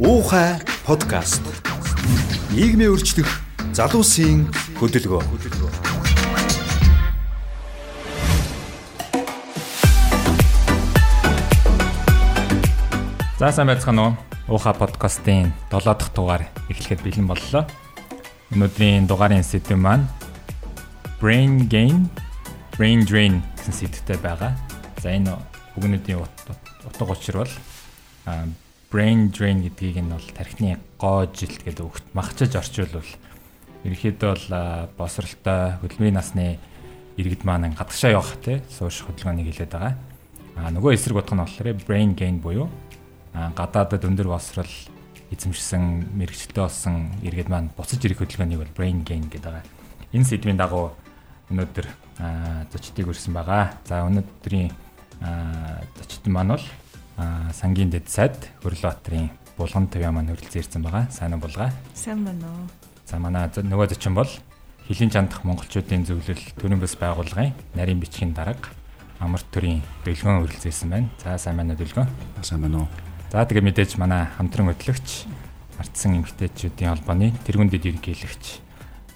Уухай подкаст. Нийгмийн өөрчлөх залуусын хөдөлгөөн. За сайн байцгаана уу? Уухай подкастын 7 дахь дугаар эхлэхэд бэлэн боллоо. Өнөөдрийн дугаарын сэдэв маань brain gain, brain drain гэсэн сэдвтэй байгаа. За энэ үгнүүдийн утга учир бол brain drain гэдгийг нь бол тархины гоожилт гэдэг үгт махчиж орчуулвал ерөнхийдөө бол босролтой хөдөлмөрийн насны иргэд маань гадагшаа явах тий сууш хөдөлгөөнийг хэлээд байгаа. А нөгөө эсрэг утга нь болохоор brain gain буюу гадаадад өндөр босрол эзэмшсэн мэрэгчтэй болсон иргэд маань буцаж ирэх хөдөлгөөнийг бол brain gain гэдэг байгаа. Энэ сэдвийн дагуу өнөөдөр зочдыг өрсөн байгаа. За өнөөдрийн зочд маань бол сангийн дэд сайд Хөрлөбаатарын Булган ТV маань хөрөлцөн ирсэн байгаа. Сайн уу булгаа? Сайн байна уу. За манай нөгөө зочин бол Хилийн чандах монголчуудын зөвлөл төрийн бас байгууллагын нарийн бичгийн дарга амар төрийн дэлгөөн хөрөлцөн ирсэн байна. За сайн байна уу дэлгөөн? Сайн байна уу. За тэгээ мэдээж манай хамтран хөтлөгч ардсан эмгтээчүүдийн холбооны тэргүүн дэд ерөнхийлөгч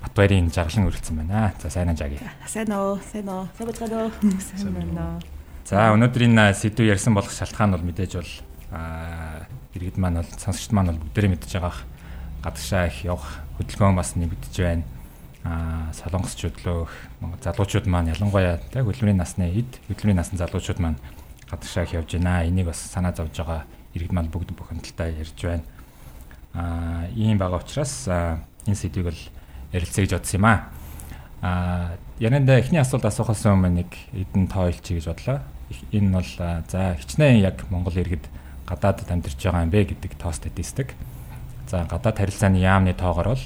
Батбаярын жаргалан хөрөлцөн байна. За сайн ажааги. Сайн уу? Сайн уу? Сайн байна уу? Сайн байна уу? За өнөөдрийн сэдв ярьсан болох шалтгаан бол мэдээж бол иргэд маань бол сонсогчд маань бол бүгдээрээ мэдж байгаа гадагшаа их явах хөдөлгөөн бас нэгдэж байна. Аа солонгосчууд лөө залуучууд маань ялангуяа тэг хөдөлмөрийн насны эд хөдөлмөрийн насны залуучууд маань гадагшаа их явж байна. Энийг бас санаа зовж байгаа иргэд маань бүгд хөндлөлтөй ярьж байна. Аа ийм байгаа учраас энэ сэдвийг бол ярилцъя гэж бодсон юм аа. Аа ярианда эхний асуулт асуухаас өмнө нэг эдэн тойлчих гэж бодлоо энэ бол за хичнээн яг Монгол иргэд гадаадд амьдарч байгаа юм бэ гэдэг тоо статистик. За гадаад харилцааны яамны тоогоор бол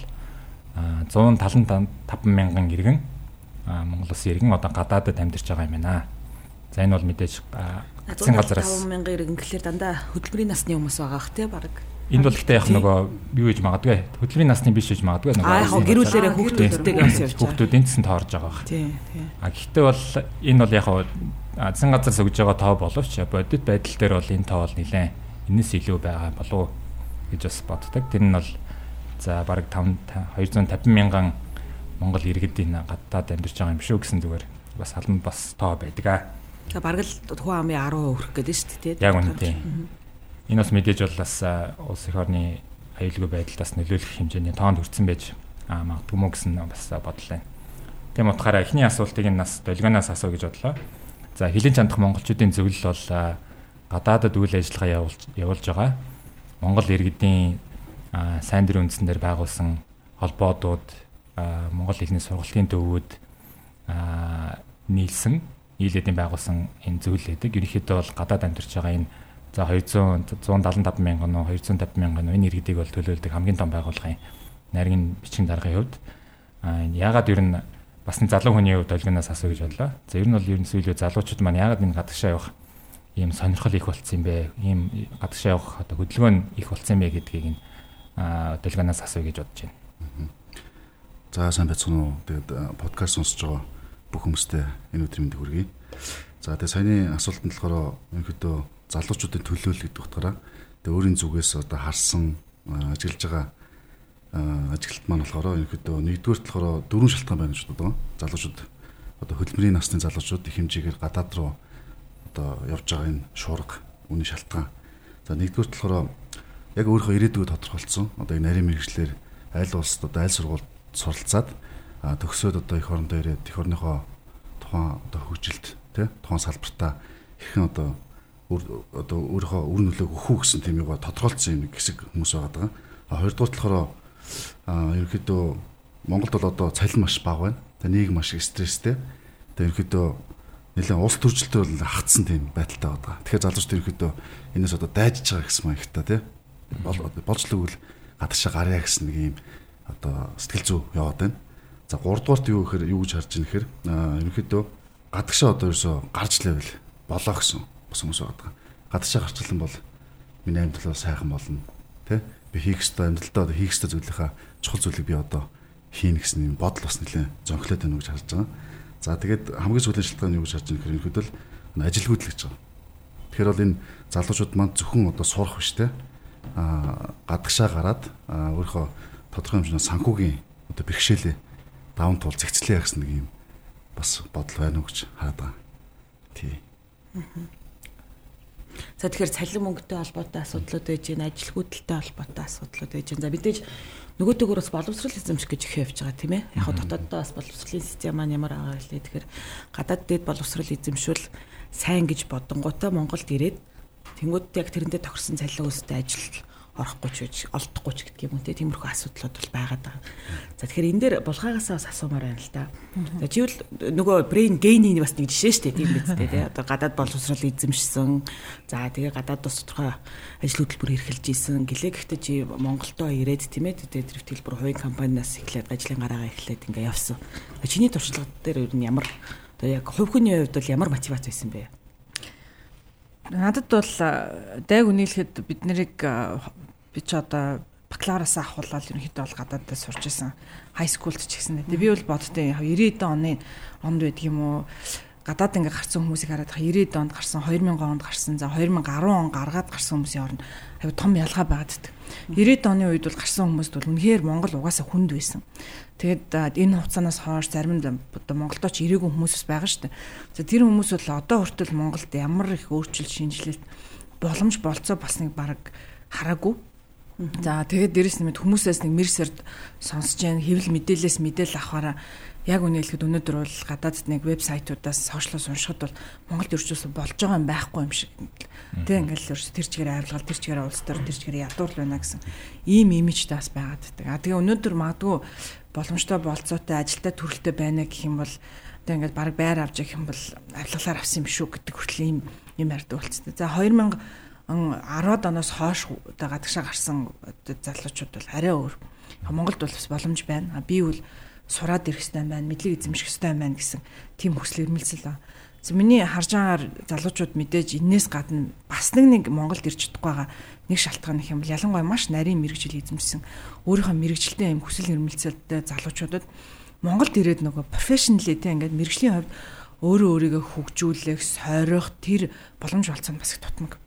175 мянган иргэн Монгол улсын иргэн одоо гадаадд амьдарч байгаа юм байна. За энэ бол мэдээж гацсан газараас 5 мянган иргэн гэхэлэр дандаа хөдөлмөрийн насны хүмүүс байгаа тий баг. Энд бол ихтэй яг нөгөө юу гэж магадгүй хөдөлмөрийн насны биш гэж магадгүй нөгөө аа яг гэрүүлээрээ хүүхдүүдтэйгээ бас явж байгаа. Хүүхдүүд эндсэн тоорж байгаа бах. Тий, тий. А гэхдээ бол энэ бол яг азан газар сөгж байгаа тоо боловч бодит байдал дээр бол энэ тоо бол нэлээд энэс илүү байгаа болов гэж бас боддог. Тэр нь бол за бараг 5 250 мянган Монгол иргэдийн гадаад амьдарч байгаа юм шүү гэсэн зүгээр бас албанд бас тоо байдаг аа. За бараг л тухайн амын 10% хүрэх гэдэг шүү дээ. Яг үнэ тийм. Энэ бас мэдээж бол бас улс их орны аюулгүй байдалтаас нөлөөлөх хэмжээний тоонд хүрсэн байж магадгүй мө гэсэн бас бодол байна. Тийм утгаараа эхний асуултыг нь нас долгионоос асуу гэж бодлоо. За хилийн чандах монголчуудын зөвлөл бол гадаадад үйл ажиллагаа явуулж байгаа. Монгол иргэдийн сайн дурын үндсэн дээр байгуулсан холбоодууд Монгол хэлний сургалтын төвүүд нийлсэн нийлээдийн байгуулсан энэ зөвлөл гэдэг. Ерөнхийдөө бол гадаад амьдарч байгаа энэ за 200 175 мянган уу 250 мянган энэ иргэдийг бол төлөөлдөг хамгийн том байгууллагын нарийн бичгийн даргын хувьд яагаад ер нь бас нэг залуу хүний хувьд олгоноос асуу гэж бодлоо. За ер нь бол ер нь сүүлийн залуучууд маань яагаад энэ гадагшаа явах ийм сонирхол их болцсон юм бэ? Ийм гадагшаа явах одоо хөдөлгөөн их болцсон юм бэ гэдгийг нь долгоноос асуу гэж бодож байна. За сайн байцгаана уу. Тэгээд подкаст сонсож байгаа бүх хүмүүстээ энэ өдрийн мэндийг хүргэе. За тэгээд саяны асуултанд болохоор ерөнхийдөө залуучуудын төлөөлөл гэдэг утгаараа тэгээд өөрийн зүгээс одоо харсан ажиглаж байгаа ажиглалт маань болохоор ерөнхийдөө нэгдүгээр болохоор дөрвөн шалтгаан байна гэж боддог. Залуучууд одоо хөдөлмөрийн насны залуучууд их хэмжээгээр гадаад руу одоо явж байгаа энэ шуурга үүний шалтгаан. За нэгдүгээр болохоор яг өөрийнхөө ирээдүйг тодорхойлцсон. Одоо энэ нарийн мэрэгчлэр аль улсад одоо аль сургуульд суралцаад төгсөөд одоо эх орондоо ирээд эх орныхоо тухайн одоо хөгжилд тий тухайн салбартаа хэрхэн одоо одоо өөрийнхөө үр нөлөөг өгөх гэсэн тийм юугаа тодорхойлцсон юм хэсэг хүмүүс байгаа. А хоёрдугаар болохоор аа ерөнхийдөө Монголд бол одоо цалин маш бага байна. Тэгээ нийгэм маш их стресстэй. Тэгээ ерөнхийдөө нэлээд улс төржилтөө бол хатсан тийм байдалтай байгаа. Тэгэхээр залуучууд ерөнхийдөө энэс одоо дайжж байгаа гэсэн маягтай тий. Болж л үгүй гадагшаа гарья гэсэн нэг юм одоо сэтгэл зүй яваад байна. За 3 дугаарт юу гэхээр юу гэж харж байна гэхээр ерөнхийдөө гадагшаа одоо ерөөсө гарч лээвэл болоо гэсэн бас хүмүүс байгаа. Гадагшаа гарчлан бол миний амьдрал сайхан болно тий би хийх ёстой амьдралдаа хийх ёстой зүйлийнхаа чухал зүйлийг би одоо хийнэ гэсэн юм бодол бас нэлээд зөнхлөөд байна гэж харж байгаа. За тэгээд хамгийн сүүлийн шалтгаан юу гэж харж байгаа гэхээр ерөнхийдөө ажилгүйдэл гэж байгаа. Тэгэхээр бол энэ залуучууд маань зөвхөн одоо сурах биш те гадагшаа гараад өөрийнхөө тодорхой хэмжээний санхүүгийн одоо бэрхшээлээ даван тул зэгцлээ гэсэн нэг юм бас бодол байна уу гэж хараад байгаа. Тий. За тэгэхээр цалин мөнгөтэй холбоотой асуудлууд байж гин ажилгүйдэлтэй холбоотой асуудлууд байж гин. За мэдээж нөгөө төгөр бас боловсрол эзэмших гэж их явж байгаа тийм ээ. Яг хаа дотооддоо бас боловсролын систем маань ямар байгаа гэлээ. Тэгэхээр гадаад дээд боловсрол эзэмшүүл сайн гэж бодонгуудаа Монголд ирээд тэнгууд яг тэрэндээ тохирсон цалин өстэй ажил орохгүй ч гэж олдохгүй ч гэдэг юм уу тиймэрхүү асуудлууд бол байгаад байгаа. За тэгэхээр энэ дээр булгаагаас бас асуумаар байна л да. За чивэл нөгөө brain gain-ийн бас нэг жишээ шүү дээ тийм биз дээ тий. Одоо гадаад боловсрол эзэмшсэн. За тэгээ гадаад тус тодорхой ажил хөтөлбөр эрхэлж исэн. Гэлээ гэхдээ чи Монголдоо ирээд тийм ээ тэр хөтөлбөр хувийн компаниас эхлээд ажлын гараагаа эхлээд ингээ явсан. Чиний туршлага дээр ер нь ямар одоо яг хувь хүний хувьд бол ямар мотивац байсан бэ? Надад бол дай үнэлэхэд бид нарыг би ч одоо бакалавраасаа авахулаад ерөнхийдөө бол гадаадд сурч исэн хай скулд ч гэсэн. Тэгээ би бол боддтой 90-ад оны онд байдаг юм уу? Гадаад ингээ гарсан хүмүүсийг хараад 90-ад онд гарсан, 2000 онд гарсан, за 2010 он гаргаад гарсан хүмүүсийн хооронд аюу том ялгаа байгаад. 90-ад оны үед бол гарсан хүмүүст бол үнэхээр Монгол угаасаа хүнд байсан. Тэгээд энэ хугацаанаас хойш зарим одоо Монголдоо ч ирээгүй хүмүүс байгаа шүү дээ. За тэр хүмүүс бол одоо хүртэл Монголд ямар их өөрчлөлт шинжилэлт боломж болцоо бас нэг баг хараагүй За тэгээд дээрэс нэмээд хүмүүсээс нэг мэрсэрд сонсож जैन хэвлэл мэдээлэлээс мэдээлэл авахаараа яг үнэ хэлэхэд өнөөдөр бол гадаад нэг вебсайтуудаас сошиалос уншихад бол Монголд ерөөсөө болж байгаа юм байхгүй юм шиг. Тэг ингээл ерөөсөө тэр чигээр авилгал тэр чигээр улс төр тэр чигээр ядуур байна гэсэн ийм имижтэй бас байгаад байдаг. А тэгээ өнөөдөр магадгүй боломжтой болцоотой ажилтаа төрөлтэй байна гэх юм бол тэг ингээд баг байр авч явах юм бол авилгалаар авсан юм шүү гэдэг хүртэл ийм юм ярьдаг болцсон. За 2000 10-ад оноос хойш одоо гадагшаа гарсан залуучууд бол арай өөр. Монголд бол бас боломж байна. Би бол сураад ирэх хэрэгтэй байна, мэдлэг эзэмших хэрэгтэй байна гэсэн тийм хүсэл эрмэлзэл ба. За миний харж байгаагаар залуучууд мэдээж энээс гадна бас нэг нэг Монголд ирж чадахгүй байгаа нэг шалтгаан их юм бол ялангуяа маш нарийн мэрэгжил эзэмшсэн өөрийнхөө мэрэгжилтэй юм хүсэл эрмэлзэлтэй залуучуудад Монголд ирээд нөгөө профешнл тийм ингээд мэрэгжлийн хувьд өөрөө өөрийгөө хөгжүүлэх, сойрох тэр боломж олцсон бас их тутмаг.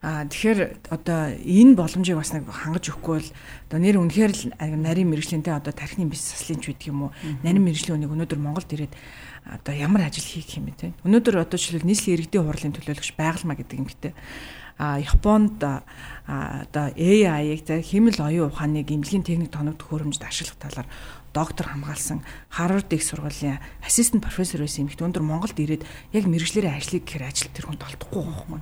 Аа тэгэхээр одоо энэ боломжийг бас нэг хангаж өгөхгүй бол одоо нэр үнэхээр л нарийн мэрэгжлэнтэй одоо тархины бис заслын ч гэдэг юм уу? Нарийн мэрэгжлийн үнийг өнөөдөр Монголд ирээд одоо ямар ажил хийх юм бэ те? Өнөөдөр одоо жишээл нийслэлийн иргэдийн хурлын төлөөлөгч байгалмаа гэдэг юм гэдэг Японд одоо AI-ыг за хэмэл оюун ухааныг эмнэлгийн техник тоног төхөөрөмжөд ашиглах талаар доктор хамгаалсан Харвард их сургуулийн ассистент профессор байсан эмэгтэй өндөр Монголд ирээд яг мэрэгчлэрээ ажиллах гэхээр ажил тэр хүнд олдохгүй байхгүй.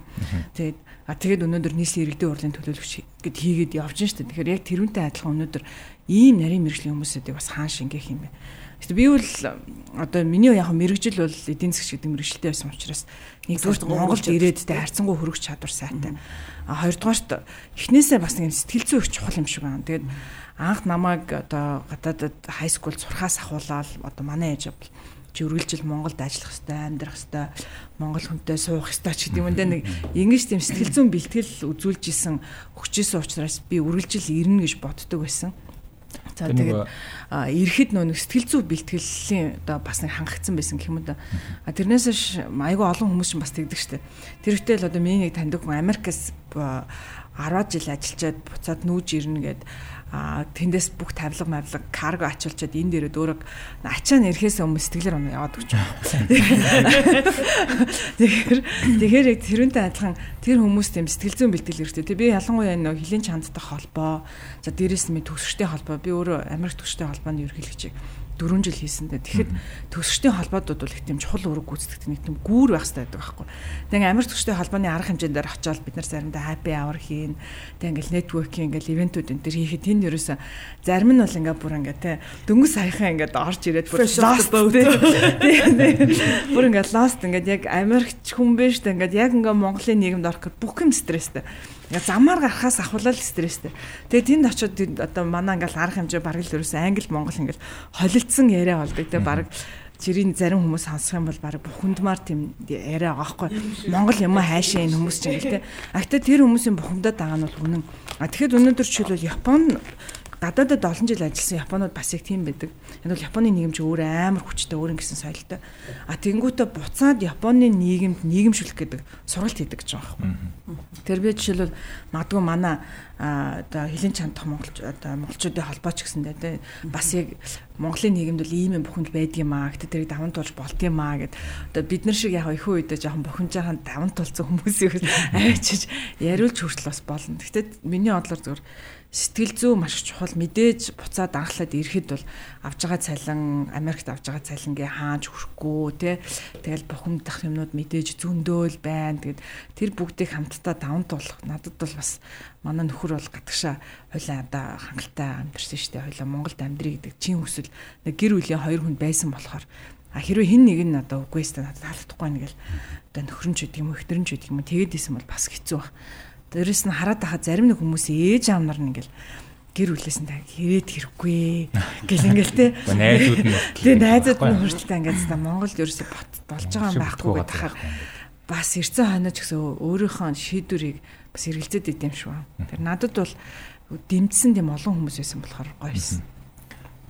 Тэгээд а тэгээд өнөөдөр нийслэлийн иргэдийн урлын төлөөлөгч гэд хийгээд явж штэ. Тэгэхээр яг тэрүүнтэй адилхан өнөөдөр ийм нарийн мэрэгжлийн хүмүүсүүдийг бас хаан шингээх юм бэ. Гэтэ би бол одоо миний яг мэрэгжил бол эдийн засаг гэдэг мэрэгжилтэй байсан учраас нэгдүгээр Монголд ирээд тэ харьцангуй хөрөх чадвар сайтай. А хоёрдугаарт эхнээсээ бас нэг сэтгэл зүйн их чухал юм шиг байна. Тэгээд анх намайг одоо гадаадд хай скул сурхаас ахуулаад одоо манай ээж бол чи үргэлжил Монголд ажиллах хэвээр амьдрах хэвээр Монгол хүнтэй суух хэвээр ч гэдэг юм дэ нэг ингэж тийм сэтгэл зүйн бэлтгэл үзүүлж исэн өгчээсэн учраас би үргэлжил ирнэ гэж боддог байсан. За тэгээд эрэхэд нөө сэтгэл зүй бэлтгэлийн одоо бас нэг хангагдсан байсан гэх юм да. Тэрнээс айгүй олон хүмүүс ч бас тэгдэг штэ. Тэр ихтэй л одоо миний нэг таньдаг хүн Америкас 10 жил ажиллаад буцаад нүүж ирнэ гэд а тэндээс бүх тавилга мавлаг карго ачуулчаад энэ дээрээ дөөрөг ачаа нэрхээс өмнө сэтгэлээр оноо яваад өгч байгаа. Тэгэхээр тэгэхээр яг тэрүүнтэй адилхан тэр хүмүүс тийм сэтгэл зүйн бэлтгэл хэрэгтэй. Тэг би ялангуяа нөө хилийн чандтай холбоо за дээрэс нь төгсгчтэй холбоо би өөрөө Америк төгсгчтэй холбооны ерөнхийлөгч 4 жил хийсэндээ тэгэхэд төгсгчдийн холбоодууд бол их тийм чухал үүрэг гүйцэтгэдэг нэг тийм гүүр байх хэрэгтэй байдаг байхгүй. Тэгээ Америк төгсгчдийн холбооны арга хэмжээндээр очиод бид нар заримдаа happy hour хийн. Тэгээ ингээл networking ингээл ивентүүд энэ төр хийхэд тэнд ерөөсө зарим нь бол ингээ бүр ингээ те дөнгөс саяхан ингээ орж ирээд бүр lost бүр ингээ lost ингээ яг Америкч хүн биш те ингээ яг ингээ Монголын нийгэмд орох гэхэд бүх юм стресстэй. Ингээ замаар гарахаас ахвалал стресстэй. Тэгээ тэнд очиод одоо манай ингээл арга хэмжээ бараг л ерөөсөө англи монгол ингээл холилдсон яриа болдог те бараг жирийн зарим хүмүүс сонсох юм бол баг бухимдмаар тийм яриа байгаа байхгүй. Монгол юм хайшаа энэ хүмүүс чинь те. Агта тэр хүмүүсийн бухимдаад байгаа нь бол үнэн. А тэгэхэд өнөөдөр жишээлбэл Япон гадаадад олон жил ажилласан Японууд бас яг тийм байдаг. Энэ бол Японы нийгэм чи өөр амар хүчтэй өөр ингэсэн соёлтой. А тэнгуүтэ буцаад Японы нийгэмд нийгэмшүүлэх гэдэг сургалт хийдэг гэж байгаа байхгүй. Тэр би жишээлбэл магадгүй манай одоо хилийн чандах монголч одоо монголчуудын холбооч гэсэндээ тэ бас яг Монголын нийгэмд бол ийм юм бухимд байдаг юм аа. Гэтэ тэрийг даван туулж болд юм аа гэд. Одоо бид нар шиг яг ихэнх үедээ жоохон бухимжаахан даван тулсан хүмүүсийг авчиж яриулж хүртэл бас болно. Гэтэ миний бодлоор зөвхөн сэтгэл зүй маш чухал. Мэдээж буцаад анхлаад ирэхэд бол авж байгаа цалин Америкт авж байгаа цалингээ хааж хүрхгүй те тэгэл бухимдах юмнууд мэдээж зөндөөл байна. Тэгэд тэр бүгдийг хамтдаа даван туулах надад бол бас манай нөхөр бол гадагшаа хойлоо одоо хангалттай амьдэрсэн дээ. Хойлоо Монголд амьдрий гэдэг чин нэг гэр бүлийн хоёр хүн байсан болохоор а хэрвээ хин нэг нь одоо үгүй ээ надад таалагдахгүй нэг л одоо нөхөрч гэдэг юм ихтэрч гэдэг юм тэгээд исэн бол бас хэцүү баг Дээрээс нь хараад байхад зарим нэг хүмүүс ээж аав нар нь ингээл гэр бүлээс нь хэрээд хэрэггүй гэл ингээл те. Найзууд нь Тэгээ найзууд нь хүртэл ингээд та Монголд ерөөсө бот болж байгаа юм байхгүй гэдгээр бас эрцэн хойноч гэсэн өөрийнхөө шийдвэрийг бас эргэлзээд идэм шүү. Тэр надад бол дэмжсэн тийм олон хүмүүс байсан болохоор гоёсэн.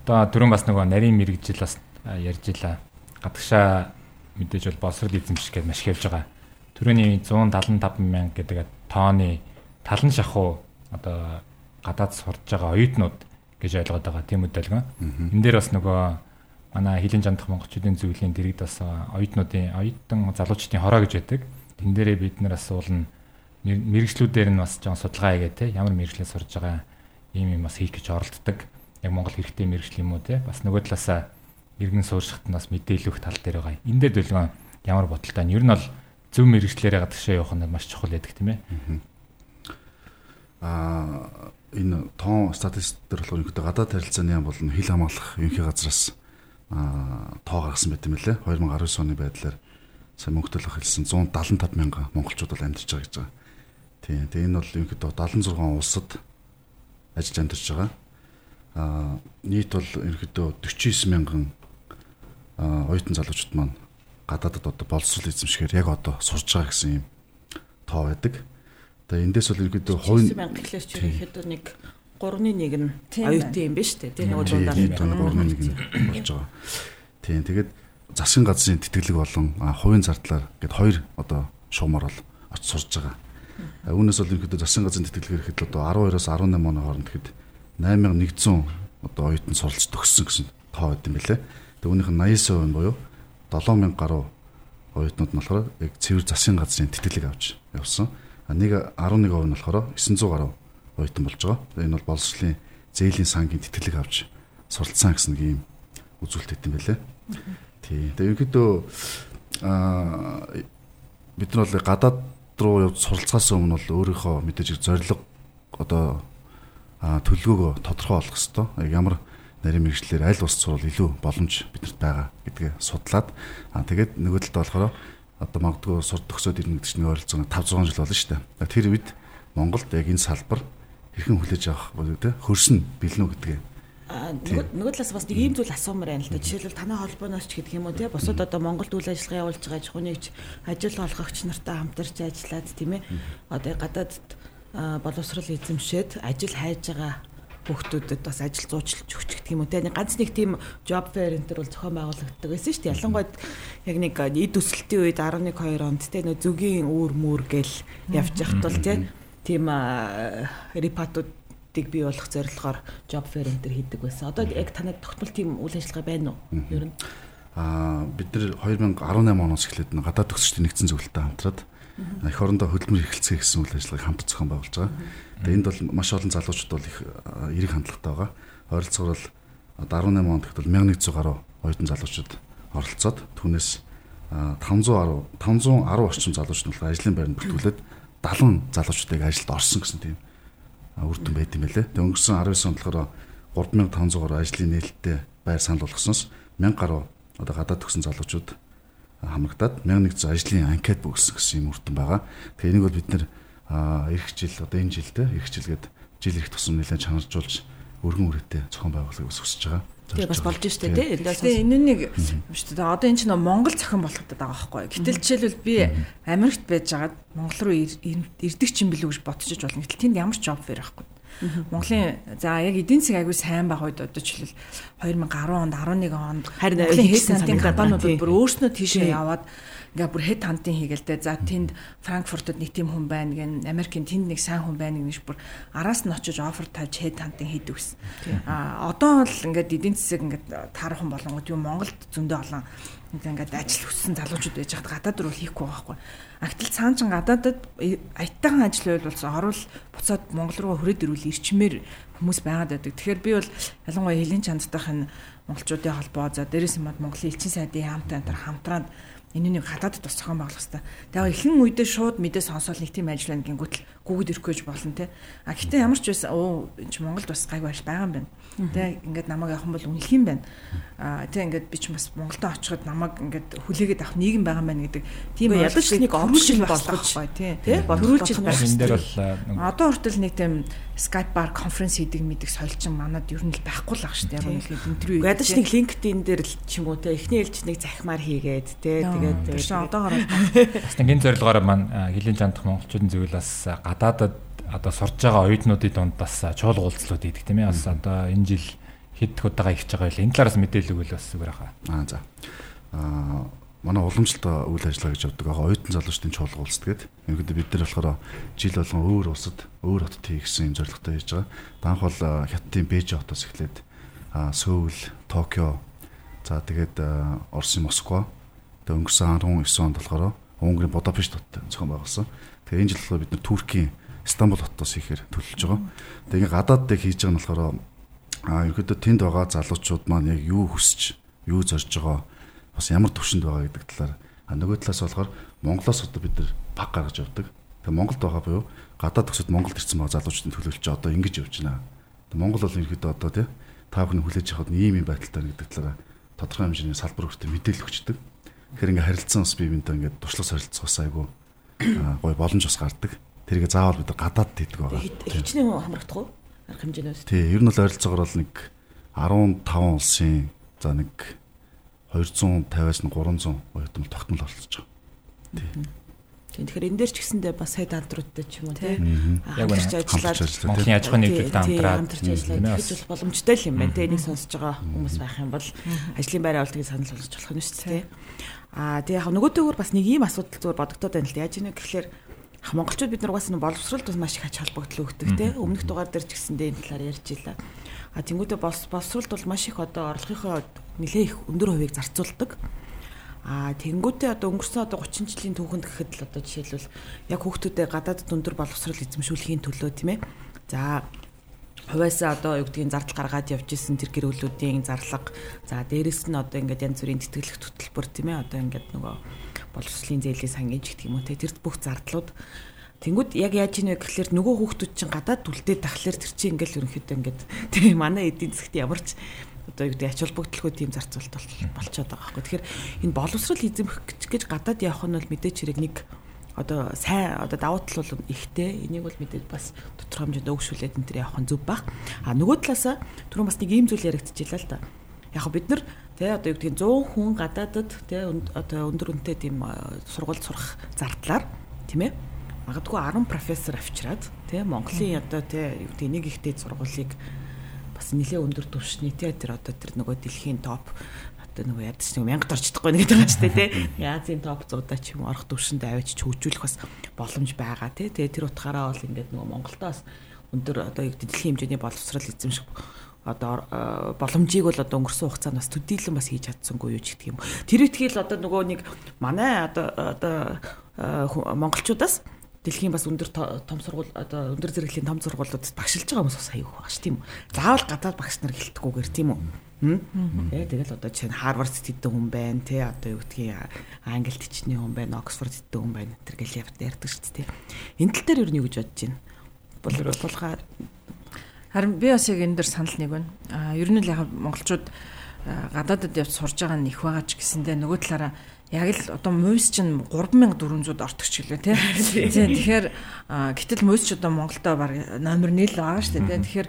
Одоо түрүүн бас нөгөө нарийн мэрэгжил бас ярьж илаа. Гадагшаа мэдээж бол боловсрол эзэмших гэж маш хэвж байгаа. Төрөний 175 мянга гэдэг тооны талан шахуу одоо гадаад сурж байгаа оюутнууд гэж ойлгоод байгаа тийм үдэлгэн. Энд дээр бас нөгөө манай хилийн жандах монголчуудын зөвлөлийн дэргэд бас оюутнуудын оюутан залуучдын хороо гэж байдаг. Тэн дээрээ бид нар асуулна мэрэгчлүүдээр нь бас жоон судалгаа хийгээ те ямар мэрэгчлээ сурж байгаа ийм юм бас хийх гэж оролддог. Яг Монгол хэрэгтэй мэрэгчл юм уу те бас нөгөө талаасаа иргэн бас мэдээлөх тал дээр байгаа. Энд дээр дэлгэн ямар бодолтой нь ер нь бол зөв мэрэгчлэрээ гадагшаа явах нь маш чухал байдаг тийм ээ. Аа энэ тоон статистик дээр болохоор ихтэй гадаад харилцааны яам болон хил хамгаалах ерөнхий газраас аа тоо гаргасан байт юм лээ. 2019 оны байдлаар сайн мөнгөтөлөх хэлсэн 175 мянган монголчууд бол амьдарч байгаа гэж байгаа. Тийм. Тэгээ энэ бол ерөнхийдөө 76 улсад ажиллаж амьдарч байгаа. Аа нийт бол ерөнхийдөө 49 мянган оюутан залуучууд маань гадаадад одоо боловсрол эзэмшгээр яг одоо сурж байгаа гэсэн юм тоо байдаг. Тэгээ эндээс бол ерөөдөө хувийн мянга гэхлээр ч ерөөхдөө нэг 3-1 нь оюутан юм байна шүү дээ. Тийм нөгөө дундаа 3-1 болж байгаа. Тийм тэгээд засгийн газрын тэтгэлэг болон хувийн зардлаар гээд хоёр одоо шуумаар бол очиж сурж байгаа. Үүнээс бол ерөөдөө засгийн газрын тэтгэлэг ирэхэд одоо 12-оос 18 оны хооронд тэгэхэд 8100 одоо оюутан суралц төгссөн гэсэн тоо байт юм билэ. Тэгээ үүнийх нь 89% буюу 7000 гаруй оюутнууд нь болохоор яг цэвэр засгийн газрын тэтгэлэг авч явсан. Нэг 11% нь болохоор 900 гаруй оюутан болж байгаа. Энэ бол боловсролын зээлийн сангийн тэтгэлэг авч суралцсан гэсэн нэг юм үзүүлэлт өгсөн байлээ. Тий. Тэгээ ерөнхийдөө аа бид нар бол гадаад руу явж суралцахаас өмнө бол өөрийнхөө мэдээж зорилго одоо төлөвлөгөөгөө тодорхой болгох хэрэгтэй. Ямар нарийн мэрэгчлэр аль улс сурвал илүү боломж биднэрт байгаа гэдгээ судлаад аа тэгээд нөгөө талд болохоор одоо магадгүй сурд төгсөөд ирнэ гэдэг чинь ойролцоогоо 5 6 жил болно шүү дээ. Тэр үед Монголд яг энэ салбар хэрхэн хүлээж авах болов те хөрсөн бэлнэ үү гэдгээ нөгөө нөгөө талаас бас нэг ийм зүйл асуумаар байна л да. Жишээлбэл танай холбооноос ч гэдэг юм уу те бусад одоо Монголд үйл ажиллагаа явуулж байгаа жихунийч ажил олгогч нартай хамтарч ажиллаад тийм ээ. Одоо гадаадд боловсрал эзэмшээд ажил хайж байгаа хүүхдүүдэд бас ажил зуучлж өгч гэх юм уу? Те ганц нэг тийм job fair энэ төр бол зохион байгуулагддаг байсан шүү дээ. Ялангуяа яг нэг эд өсөлтийн үед 11 2 онд те нөө зүгийн үүр мүүр гэл явж яхад бол те тийм репатуудыг бий болох зорилгоор job fair энэ төр хийдэг байсан. Одоо яг танад тогтмол тийм үйл ажиллагаа байна уу? Ер нь? Аа бид нар 2018 оноос эхлээд гадаад төгсөгчдийн нэгдсэн зөвлөлтөд хамтраад эх орондоо хөдөлмөр эрхэлцээ гэсэн үйл ажиллагааг хамт зохион байгуулж байгаа. Тэгээ энд бол маш олон залуучууд бол их эерэг хандлагатай байгаа. Ойролцоогоор бол 18 онд гэхэд бол 1100 гаруй оюутан залуучууд оролцоод түүнээс 510 510 орчим залуучууд бол ажлын байранд бүртгүүлээд 70 залуучуудыг ажилд орсон гэсэн тийм үр дүн байт юм байлээ. Тэгээ өнгөрсөн 19 онд болохоор 3500 гаруй ажлын нээлттэй байр санал болгосноос 1000 гаруй одоо гадаад төгсөн залуучууд хамрагдаад 1100 ажлын анкет бүгсэн гэсэн юм үрдэн байгаа. Тэгээ энийг бол бид нэр эх жил одоо энэ жилдээ эх жилгээд жил их тусам нэлээд чанаржуулж өргөн үрэтэ зохион байгуулахыг хүсэж байгаа. Тэгээ бас болж штэ тий. Тэгээ энэ нэг шүү дээ. Одоо энэ чинь Монгол зохион болгоход байгаа байхгүй. Гэтэл жишээлбэл би Америкт байж байгаад Монгол руу ирдэг ч юм билүү гэж бодчих болно. Гэтэл тэнд ямар ч job fair байхгүй. Монголын за яг эдийн засаг аягүй сайн байх үед одоо жишээл 2010 онд 11 онд Харин хэд сантын компаниуд бүр өөрснөө тийшээ яваад ингээ бүр хэд хантын хийгэлтэй. За тэнд Франкфуртод нэг тийм хүн байна гэн Америкийн тэнд нэг сайн хүн байна гэж бүр араас нь очиж офер тавьж хэд хантын хийдэг гэсэн. А одоо бол ингээд эдийн засаг ингээд таархан болонгууд юм Монголд зөндөө олон ингээд ажил хүссэн залуучууд байж хад гадаад руу хийхгүй байгаа байхгүй. Агтал цаанчин гадаадад аятайхан ажил байлуулсан орвол буцаад Монгол руу хүрээд ирүүл ирчмээр хүмүүс байгаад байдаг. Тэгэхээр би бол ялангуяа хэлийн чандтайх энэ монголчуудын холбоо за дээрээс нь мод Монголын элчин сайдын хамтаа энэ хамтраад энэ нэг гадаадд бас зохион байгуулах хэрэгтэй. Тэгээ ихэнх үедээ шууд мэдээ сонсоод нэг тийм ажил байна гингүүтэл гүгд ирэхгүй гэж болно те. А гэтээ ямар ч байсан оо энэ ч Монголд бас гайгүй ажил байгаа юм байна. Тэ ингээд намайг явах юм бол үнэлэх юм байна. А тэ ингээд би ч бас Монголдо очиход намайг ингээд хүлээгээд авах нийгэм байгаа юм байна гэдэг тийм ядаж нэг орчил болгож тий. болгох болох энэ дээр бол Одоо хүртэл нэг тийм Skype bar конференс хийдэг мэдих соёлчин манад ер нь л байхгүй л ах шүү дээ. Яг үнэхээр интервью Ядаж нэг LinkedIn дээр л ч юм уу те эхний ээлж нэг захимаар хийгээд те тэгээд чинь одоогоор бас нэг энэ зорилгоор маань хилийн жандах монголчуудын зөвлөл бас а, гадаадад одоо сурж байгаа оюутнуудын дунд бас чуулга уулзлууд идэг тийм ээ бас одоо энэ жил хэд удаага ихж байгаа юм. Энэ талаараас мэдээлэл өгвөл бас зүгээр хаа. Аа за. Аа манай уламжлалт үйл ажиллагаа гэж явдаг. Аа оюутан залуучдын чуулга уулздаг. Ерөнхийдөө бид нар болохоор жил болгон өөр улсад өөр хотод хий гэсэн юм зорилготой хийж байгаа. Данх бол хятадын Бээжин хотоос эхлээд Сөүл, Токио, за тэгээд Оросын Москва, тэгээд өнгөрсөн 19 онд болохоор Унгарийн Будапешт хотод зохион байгуулсан. Тэгээд энэ жил бид нар Туркийн Стамбул хотоос хийхээр төлөвлөж байгаа. Тэгээд ингээ гадаад дээр хийж байгаа нь болохоор аа ерөөдөө тэнд байгаа залуучууд маань яг юу хүсэж, юу зорж байгаа бас ямар төвшөнд байгаа гэдэг талаар а нөгөө талаас болохоор Монголоос одоо бид нар баг гаргаж явдаг. Тэгээ Монголд байгаа буюу гадаад төсөд Монголд ирсэн байгаа залуучдын төлөөлж одоо ингэж явж байна. Тэгээ Монгол бол ерөөдөө одоо тий та бүхэн хүлээж авахд ийм юм байдалтай гэдэг талаараа тодорхой хэмжээний салбар хүртэл мэдээлэл өгчдөг. Тэгэхээр ингээ харилцсан бас бие биентэй ингээ туршлага солилцох бас гой боломж бас гардаг. Тэрийг заавал бид гадаад хийдэг байгаа. Хичнээн хамрагдах уу? Арга хэмжээнээс. Тий, ер нь бол ойролцоогоор бол нэг 15 улсын за нэг 250-аас нь 300 оюутан тогтмол оролцож байгаа. Тийм тэгэхээр энэ дээр ч гэсэндээ бас сайд антруудтай ч юм уу. Яг Хамтарч ажиллаад Монголын аж ахуйн хамтраад хамтарч тийм ажиллаад тэгж бол боломжтой л юм байна те. Энийг сонсож байгаа хүмүүс байх юм бол ажлын байраа бол тийг санал болгож болох нь шүү дээ. Аа тэгээ яг нөгөөдөөр бас нэг ийм асуудал зүгээр бодогдоод байна л да. Яаж ийм гэхээр ах монголчууд бид нар угаасаа нэг боловсролд бас маш их ач холбогдол өгдөг те. Өмнөх дугаар дээр ч гэсэндээ энэ талаар ярьж илаа. А тэнгуүтээ боловсролд бол маш их одоо орлогынхоо нэлээ их өндөр хувийг зарцуулдаг. А тэнгуүтээ одоо өнгөрсөн одоо 30 жилийн түүхэнд гэхэд л одоо жишээлбэл яг хүүхдүүдэд гадаадд өндөр боловсрол эзэмшүүлэхийн төлөө тийм ээ. За хувьяасаа одоо юу гэдгийг зардал гаргаад явж исэн тэр гэрүүлүүдийн зарлага за дээрэс нь одоо ингээд янз бүрийн тэтгэлэг хөтөлбөр тийм ээ. Одоо ингээд нөгөө боловсролын зээлийн сангийн ч гэх юм уу. Те тэр бүх зардлууд. Тэнгүүд яг яаж ийнэ гэхэлэр нөгөө хүүхдүүд чинь гадаад үлдээд тахлаар тэр чинь ингээл ерөнхийдөө ингээд тийм манай эдийн засгт ямар ч одоо юу гэдэг ач холбогдлого тийм зарцуулалт бол- болчиход байгаа байхгүй. Тэгэхээр энэ боловсрол эзэмхэх гэж гадаад явах нь бол мэдээч хэрэг нэг одоо сайн одоо давуу тал бол ихтэй. Энийг бол мэдээж бас тодорхой хэмжээнд өгшүүлээд энэ төр явах нь зөв баг. А нөгөө талаасаа түрүүн бас нэг ийм зүйл яригдчихлаа л да. Яг бид нар тий одоо юу гэдгийг 100 хүн гадаадад тий одоо өндөр үнэтэй тийм э, сургууль сурах зардлаар тийм ээ магадгүй 10 профессор авчираад тий Монголын одоо тий юу гэдэг нэг ихтэй сургуулийг бас нэлээ өндөр түвшний тий тэр одоо тэр нөгөө дэлхийн топ. Одоо нөгөө ядч нэг мянгад орж чадахгүй нэг гэдэг ч тий Азийн топ 100-аа ч юм орох түвшинд аваач хөгжүүлэх бас боломж байгаа тий тэгээ тэр утгаараа бол ингээд нөгөө Монголдоос өндөр одоо дэлхийн хэмжээний боловсрал эзэмших одоо э, боломжийг бол одоо өнгөрсөн хугацаанд бас төдийлөн бас хийж чадсангүй юу ч гэх юм. Тэр ихтгэл одоо нөгөө нэг манай одоо одоо э, монголчуудаас дэлхийн бас өндөр то- том сургууль одоо өндөр зэрэглэлийн том сургуулиудад багшилж байгаа хүмүүс бас аягүй байгаа ш тийм үү. Заавал гадаад багш нар гэлтгүүгээр тийм үү. Тэ тэгэл одоо жишээ нь Харвард хэдэн хүн байна те одоо юу гэдгийг Англид хичнээн хүн байна, Оксфорд хэдэн хүн байна тэр гэл ярьдаг шүү дээ. Энэ тал дээр юу нэг гэж бодож байна. Бол тулгаа Харин би бас яг энэ дээр санал нэг байна. Аа ер нь л яг монголчууд аа, гадаадад явж сурж байгаа нь их байгаа ч гэсэндээ нөгөө талаараа яг л одоо муйс чинь 3400 ортогч гэлээ тий. Тэгэхээр гэтэл муйс ч одоо Монголдо баг номер 1 л байгаа шүү дээ тий. Тэгэхээр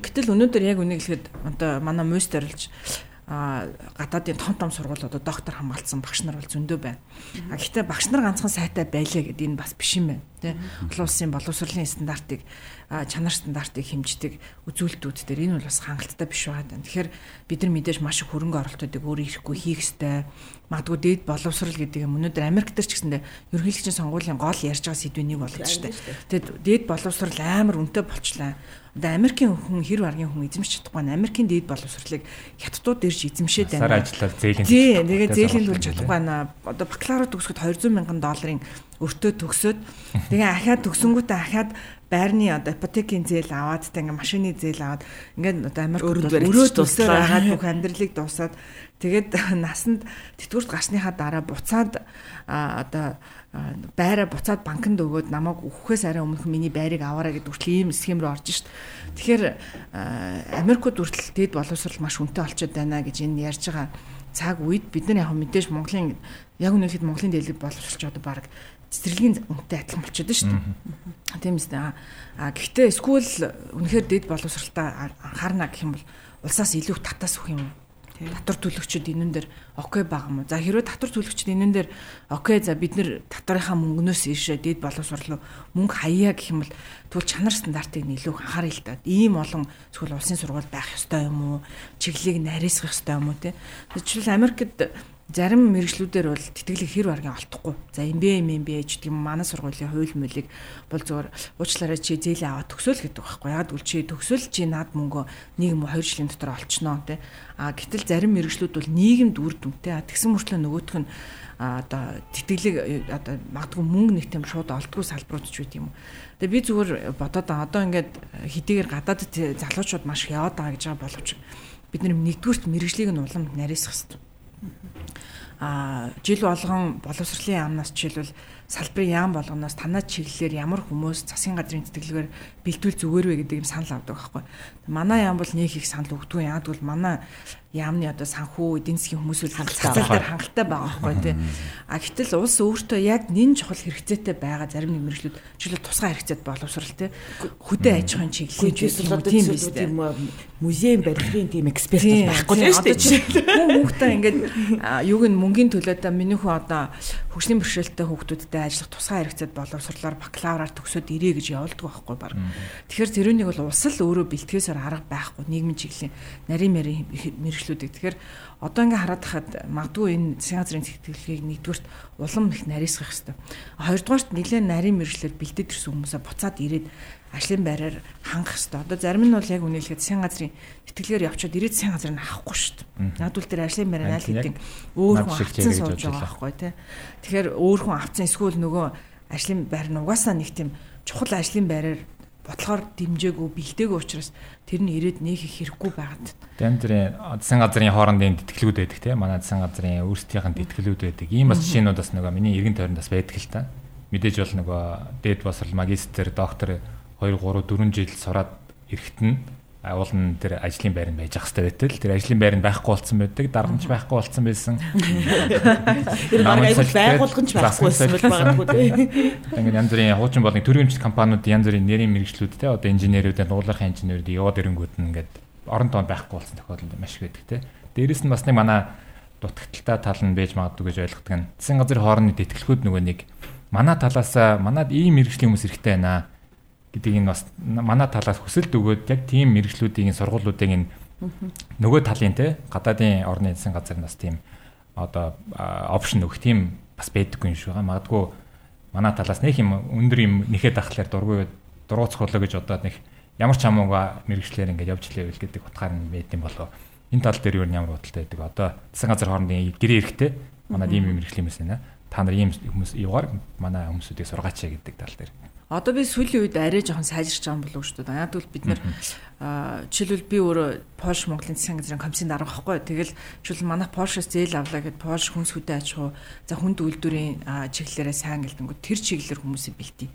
гэтэл өнөөдөр яг үнийг хэлэхэд одоо манай муйс дөрөлж а гадаадын том том сургуулиудад доктор хамгаалсан багш нар бол зөндөө байна. А гэхдээ багш нар ганцхан сайтай байлаа гэдэг энэ бас биш юм байна. Тэ олон улсын боловсролын стандартыг чанар стандартыг хэмждэг үзүүлэлтүүд дээр энэ бол бас хангалттай биш байгаа. Тэгэхээр бид нар мэдээж маш их хөрөнгө оруулалтуудыг өөрөө ирэхгүй хийх ёстой. Магадгүй дээд боловсрал гэдэг юм өнөөдөр Америк дээр ч гэсэндээ ерөнхийлөгчийн сонгуулийн гол ярьж байгаа сэдвийн нэг болчихж штэ. Тэгэд дээд боловсрал амар үнэтэй болчлаа. Одоо Америкийн хүн хэр баргийн хүн эзэмшиж чадахгүй нь Америкийн дээд боловсролыг хятадууд ирж эзэмшээд байна. Сар ажиллаад зээлийн. Тий, тэгээ зээлийн төлж чадахгүй байна. Одоо бакалавра төгсгөд 200 мянган долларын өртөө төгсөөд тэгээ ахаад төгсөнгүүтээ ахаад байрны одоо ипотекийн зээл аваад тэ ингээ машины зээл аваад ингээд одоо Америк өрөө төсөөр агаад бүх амьдралыг дуусаад тэгээд насанд тэтгэврт гарсныхаа дараа буцаад одоо байраа буцаад банкнд өгөөд намайг өгөхөөс арай өмнөх миний байрыг аваарай гэдэг хүртэл ийм схем рүү орж шít. Тэгэхээр Америкууд хүртэл дэд боловсрал маш хүнтэй болчиход байна гэж энэ ярьж байгаа цаг үед бид нар яг мэдээж Монголын яг үнэхээр Монголын дээлэг боловсролч одоо баг цэцэрлэгийн үнэтэй адилхан болчиход шүү дээ. Тийм үстэй. А гэхдээ эсвэл үнэхээр дэд боловсралтаа анхаарна гэх юм бол улсаас илүү татаас өгөх юм. Татвар төлөгчд энэн дээр окей байгаа уу? За хэрвээ татвар төлөгчд энэн дээр окей за бид нэр татварынхаа мөнгнөөс иршээ дэд боловсрал мөнгө хаяа гэх юм бол тэгвэл чанар стандартыг илүү анхаарал л да. Ийм олон зөвхөн улсын сургууль байх ёстой юм уу? Чиглэлийг нарийсгах ёстой юм уу те? Жишээл Америкт зарим мэрэгчлүүдээр бол тэтгэлэг хэр баргийн олдохгүй. За MBA, MBA гэдэг юм манай сургуулийн хууль мөлийг бол зөвөр уучлаарай чи зээлээ аваад төгсөөл гэдэг байхгүй. Яг үл чи төгсөөл чи наад мөнгө нэг юм 2 жилийн дотор олчноо тий. А гэтэл зарим мэрэгчлүүд бол нийгэмд үр дүнтэй. Тэгсэн мөртлөө нөгөөх нь одоо тэтгэлэг одоо магадгүй мөнгө нэг тийм шууд олдгүй салбарууд ч үт юм. Тэгээ би зүгээр бодоод одоо ингээд хэдийгээр гадаад залуучууд маш яваад байгаа гэж байгаа боловч бид нар нэгдүгürt мэрэгжлийг нь улам нарийсах хэрэгтэй а жил болгон боловсролын яамнаас жишээлбэл салбарын яам болгоноос танаа чиглэлээр ямар хүмүүс засгийн газрын тэтгэлгээр бэлтүүл зүгээр вэ гэдэг юм санал авдаг байхгүй. Манай яам бол нэг их санал өгдөг. Яг бол манай яамны одоо санхүү эдийн засгийн хүмүүс үл хангалттай хангалттай байгаа байхгүй тий. А гэтэл улс өөртөө яг нэн чухал хэрэгцээтэй байгаа зарим нэг мэрэгчлүүд жишээлбэл тусгай хэрэгцээт боловсрал тий. Хөдөө аж ахуйн чиглэлээр тийм биз дээ. Музейн барилгын тийм эксперт байхгүй шүү дээ. Хүн хүүхдээ ингээд юуг нь мөнгөний төлөөд миний хүү одоо хөгжлийн бэрхшээлтэй хүүхдүүдтэй ажиллах тусгай хэрэгцээт боловсрлоор бакалавраар төгсөөд ирээ гэж явуулдаг байхгүй баг. Тэгэхээр тэрүүнийг бол улс л өөрөө бэлтгээсээр арга байхгүй нийгмийн чиглэлийн нарийн мэрийн хэрэгшлүүдийг. Тэгэхээр одоо ингээ хараад хахад магадгүй энэ засгийн газрын тэтгэлгийг нэгдүгürt улам их нарийсгах хэрэгтэй. Хоёрдугаарт нэлээд нарийн мэрэгчлэр бэлдээд ирсэн хүмүүсээ буцаад ирээд ажлын байраар хангах хэрэгтэй. Одоо зарим нь бол яг үнэлэхэд засгийн газрын тэтгэлгээр явчаад ирээд засгийн газрыг авахгүй шүү дээ. Надвал тэр ажлын байраа аль хэдийн өөр хүн авцсан сууж байгаа байхгүй тий. Тэгэхээр өөр хүн авцсан эсвэл нөгөө ажлын байр нь угаасаа нэг тийм чухал ажлын байраар бодлохоор дэмжээгүй бэлдээгүй учраас тэр нь ирээд нээх их хэрэггүй байгаад. Бүрийн засгийн газрын хоорондын тэтгэлүүд байдаг тийм манай засгийн газрын өөрсдийнх нь тэтгэлүүд байдаг. Ийм бас жишээнүүд бас нөгөө миний эргэн тойронд бас байдаг л та. Мэдээж бол нөгөө дээд босрал магистр доктор 2 3 4 жил сураад эрэхт нь уул нь тэр ажлын байр нь байж ах хэрэгтэй байтал тэр ажлын байр нь байхгүй болсон байдаг дарамж байхгүй болсон байсан. Тэр баг аюул байгуулган ч байхгүй байсан магадгүй тийм янз бүрийн хуучин болон төрөмжлөлт компаниуд янз бүрийн нэрийн мэрэгчлүүд те одоо инженерүүд дуулахын инженерүүд яваад ирэнгүүт нь ингээд орон тоон байхгүй болсон тохиолдол маш их байдаг те. Дээрэс нь бас нэг манай дутагдaltaа тал нь байж магадгүй гэж ойлгодог нь засгийн газрын хоорондын тэтгэлхүүд нөгөө нэг манай талаас манад ийм мэрэгжлийн хүмүүс хэрэгтэй байна гэдгийг нь бас манай талаас хүсэлт өгөөд яг тийм мэрэгчлүүдийн сургуулиудыг энэ нөгөө талын те гадаадын орны засгийн газар нас тийм одоо опшн өгөх тийм бас байдаггүй юм шиг байгаа. Магадгүй манай талаас нэг юм өндөр юм нэхэд ахлаар дургүй дурууцах болоо гэж одоо нэг ямар ч хамаагүй мэрэгчлэр ингээд явж лээвэл гэдэг утгаар нь байд юм болоо. Энэ тал дээр юу ямар бодолтой байдаг. Одоо засгийн газар хоорондын гэрээ эрэхтэй манай ийм мэрэгчлэн юмс байна. Та нар ийм хүмүүс юугаар манай хүмүүсүүдийг сургаач гэдэг тал дээр. Одоо би сүүлийн үед арай жоохон сайжирч байгаа юм болов уу шүү дээ. Яг тэгвэл бид нэр жишээлбэл би өөрөө Польш Монголын засгийн газрын комиссийн дарга байхгүй. Тэгэл жишээл манай Польшоос зээл авлаа гэд Польш хүнс хөдөө аж ахуй за хүнд үйлдвэрийн чиглэлээрээ сайн гэлтэнгүү тэр чиглэлээр хүмүүсийг бэлтий.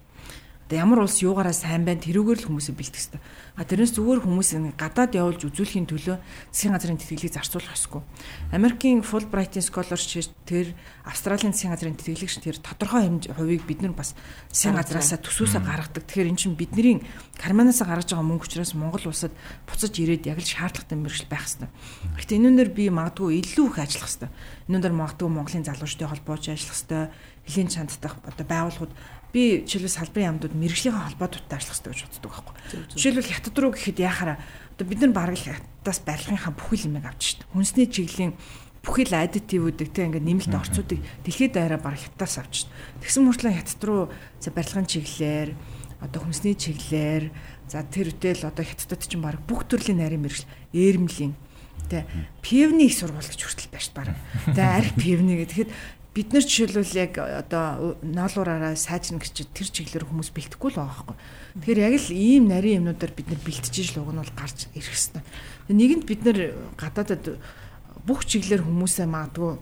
Одоо ямар улс юугаараа сайн байна тэрүүгээр л хүмүүсийг бэлдэх хэрэгтэй. А тэрнээс зүгээр хүмүүсийг гадаад явуулж үзүүлэхийн төлөө засгийн газрын тэтгэлгийг зарцуулах ёсгүй. Америкийн Fulbright Scholarship тэр Австралийн засгийн газрын тэтгэлэгч тэр тодорхой хэмжээ хувийг бид нар бас засгийн газраасаа төсөөсөө гаргадаг. Тэгэхээр эн чинь бидний карманаасаа гаргаж байгаа мөнгө учраас Монгол улсад буцаж ирээд яг л шаардлагатай мэрэгжил байх хэрэгтэй. Гэхдээ энүүнээр би магадгүй илүү их ажиллах хэрэгтэй. Энүүнээр магадгүй Монголын залуучдын холбооч ажиллах хэрэгтэй. Хилийн чанддах одоо байгууллагууд би жишээлбэл салбарын яамдууд мэрэгжлийн холбоотуудтай ажиллах хэрэгтэй гэж боддог байхгүй. Жишээлбэл хятад руу гэхэд яхаараа одоо бид нар бараг л хятадаас барилгынхаа бүхэл юмыг авч штт. Хүнсний чиглэлийн бүхэл аддитивүүдийг тэг ингээд нэмэлт орцуудыг дэлхийд даяараа бараг хятадаас авч штт. Тэгсэн мөртлөө хятад руу за барилгын чиглэлээр одоо хүнсний чиглэлээр за тэр үтэл одоо хятадд чинь бараг бүх төрлийн нарийн мэрэгжил ээрмлийн Тэ пивний их сургууль гэж хүртэл байж бараг. Тэ арх пивний гэхэд бид нар жишээлбэл яг одоо ноолуураараа сайжрна гэж тэр чиглэлээр хүмүүс бэлтгэхгүй л байгаа байхгүй. Тэгэхээр яг л ийм нарийн юмнуудаар бид нар бэлтжиж л уг нь бол гарч ирэх хэрэгтэй. Нэгэнд бид нар гадаадад бүх чиглэлээр хүмүүсээ магадгүй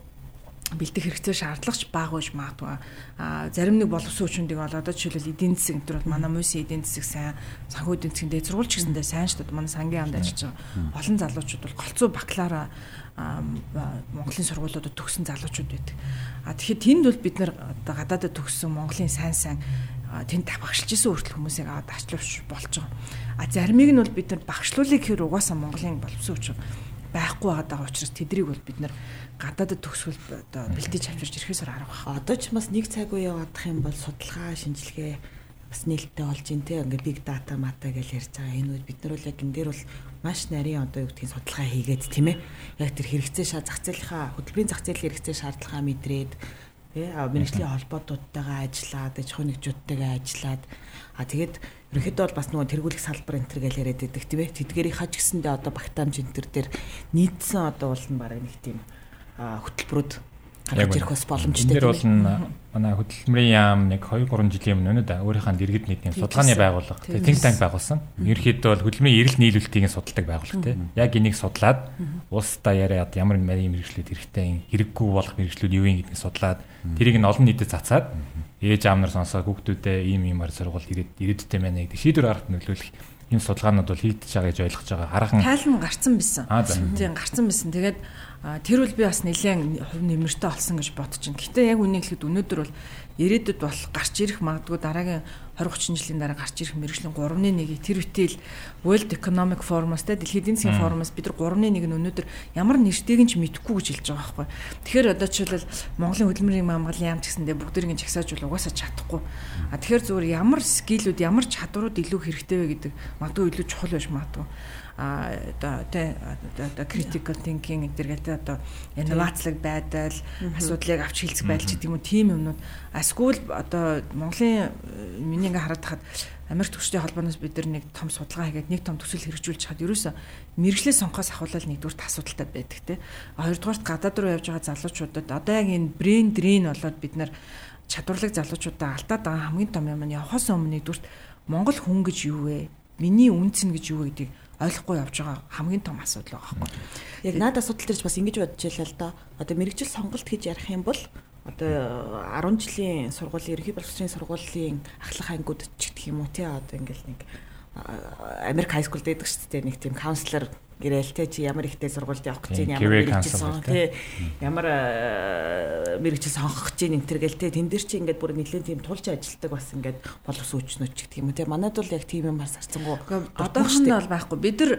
бэлдэх хэрэгцээ шаардлагач бага байж магадгүй. А зарим нэг боловсон хүчиндийг бол одоо жишээлбэл эдийн засаг энэ төр бол манай мөсийн эдийн засаг сайн, санхүү эдийн засгийн дээд сургууль ч гэсэндээ сайн шүү дээ. Манай сангийн амд ажиллаж байгаа. Олон залуучууд бол голцоо бакалавра Монголын сургуулиудад төгссөн залуучууд байдаг. А тэгэхээр тэнд бол бид нар одоо гадаадад төгссөн Монголын сайн сайн тэнд багшилж исэн хүртэл хүмүүсийг аваад ачлуулж болж байгаа. А заримыг нь бол бид нар багшлуулыг хэр угаасаа Монголын боловсон хүч байхгүй байгаа учраас тэдрийг бол бид нар гадаадд төгсгөл одоо бэлтэж авчирч ирэхээс арга байна. Одоо ч бас нэг цаг үе яваадах юм бол судалгаа, шинжилгээ бас нээлттэй болж ин тэ ингээ big data мата гэж ярьж байгаа. Энэ үед бид нар бол яг энэ дээр бол маш нарийн одоо юу гэдгийг судалгаа хийгээд тийм ээ. Яг тэр хэрэгцээ шаа зах зээлийнхаа хөтөлбөрийн зах зээлийн хэрэгцээ шаардлагаа мэдрээд тий мэрэгжлийн холбоотуудтайгаа ажиллаад, аж ахуйн нэгжүүдтэйгээ ажиллаад а тэгээд ерөөхдөө бол бас нөгөө тэргүүлэх салбар энэ төр гэж яриад байдаг тийм ээ. Тэдгэрийн хаж гисэндээ одоо багтаамж энэ төр дээр нийтсэн одоо бол нь бараг нэг тийм хөтөлбөрүүд гаргаж ирэх бас боломжтой. Тэр бол манай хөдөлмөрийн яам нэг 2 3 жилийн өмнө да өөрийнхөө дэргэд нэг тийм судалгааны байгууллага think tank байгуулсан. Ерөнхийдөө бол хөдөлмөрийн эрэл нийлүүлэлтийг судалдаг байгууллага тийм. Яг энийг судлаад улсдаа яриад ямар нарийн мэрэгчлүүд хэрэгтэй хэрэггүй болох мэрэгчлүүд юу юм гэдгийг судлаад тэрийг нь олон нийтэд цацаад ээж аав нар сонсоо хүүхдүүдээ ийм иймар сургууль ирээд ирээдүйтэй байна гэдэг шийдвэр гаргахад нөлөөлөх ийм судалгаанууд бол хийгдэж байгаа гэж ойлгож байгаа. Хараахан тайлан гарцсан байсан. Тийм гарцсан байсан. Тэгээд тэр үл би бас нэлээд хувь нэмэртэй олсон гэж байна. Гэтэ яг үнийг хэлэхэд өнөөдөр бол ирээдүйд бол гарч ирэх магадгүй дараагийн 20 30 жилийн дараа гарч ирэх мэрэгжлийн 3.1-ийг тэр үтэл World Economic Forum-аас те дэлхийн эдийн засгийн форумаас бид нар 3.1 нь өнөөдөр ямар нэртэйг нь ч мэдэхгүй гэж хэлж байгаа байхгүй. Тэгэхээр одоо жишээлбэл Монголын хөдөлмөрийн мамгалын яам гэсэндээ бүгдэрийн жагсаажуул угаасаа чадахгүй. А тэгэхээр зүгээр ямар скиллүүд ямар чадварууд илүү хэрэгтэй вэ гэдэг магадгүй илүү чухал байж магадгүй а одоо тэ одоо critical thinking гэдэргээл тэ одоо инновацлог байдал асуудлыг авч хэлцэх байдал ч гэдэг юм уу тийм юмнууд эсвэл одоо Монголын э, миний ингээ хараад хахад Америк төгсчийн холбооноос бид нар нэг том судалгаа хийгээд нэг том төсөл хэрэгжүүлж чад ерөөсө мэрэгжлээ сонгохоос ахуулаад нэгдүгээр асуудалтай байдаг те. Хоёрдугаарт гадаад руу явж байгаа залуучуудад одоо яг энэ брэнд дрин болоод бид нар чадварлаг залуучуудаа алдаад байгаа хамгийн том юм нь явахаас өмнө нэгдүгürt Монгол хүн гэж юу вэ? Миний үнц нь гэж юу вэ гэдгийг ойлгохгүй явж байгаа хамгийн том асуудал байгаа байхгүй. Яг наад асуудал төрж бас ингэж бодож байлаа л да. Одоо мэрэгжил сонголт хийж ярих юм бол одоо 10 жилийн сургуулийн ерхий боловсролын сургуулийн ахлах ангууд ч гэх юм уу тий одоо ингээл нэг Америк хайскул дэдэг шүү дээ нэг тийм каунслер гэрэл те чи ямар ихтэй сургуульд явах гэж байна ямар мэрэгчсэн те ямар мэрэгчл сонгох гэж энэ төр гэл те тэн дээр чи ингээд бүр нэлээд тийм тулж ажилтдаг бас ингээд боловс үүчнүүд ч гэх юм те манайд бол яг тийм юм бас харцсангуу одоох нь бол байхгүй. Бид нар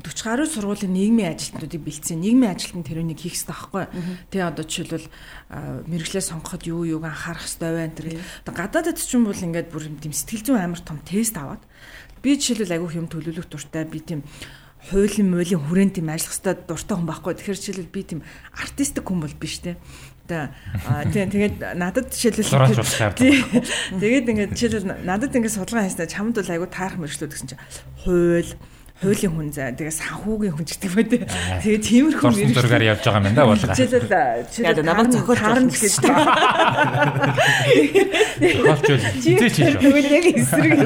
40 гаруй сургуулийн нийгмийн ажилтнуудыг бэлдсэн нийгмийн ажилтнууд тэр үнийг хийх хэрэгтэй байхгүй. Те одоо жишээлбэл мэрэгчлээ сонгоход юу юуг анхаарах хэрэгтэй байна тэр гадаадд ч юм бол ингээд бүр тийм сэтгэл зүйн амар том тест аваад би жишээлбэл айгүй юм төлөвлөх дуртай би тийм хуулийн муулийн хүрээнд тийм ажиллах хэвээр дуртай хүн байхгүй. Тэгэхээр жишээлбэл би тийм артистик хүн бол биш те. Тийм тэгээд надад жишээлбэл тэгээд ингээд жишээлбэл надад ингээд судалгаа хийснээр чамд бол айгүй таарах мэрэгчлүүд гэсэн чинь хууль хуулийн хүн заа тэгээ санхүүгийн хүн гэдэг бай тээ. Тэгээ тиймэрхүү мэрэгч зургаар явж байгаа юм да болгоо. Жишээлбэл жишээлбэл намайг зохиолч харна гэж Зохиолч хизээч хийж байна. Тэгвэл яг эсрэг.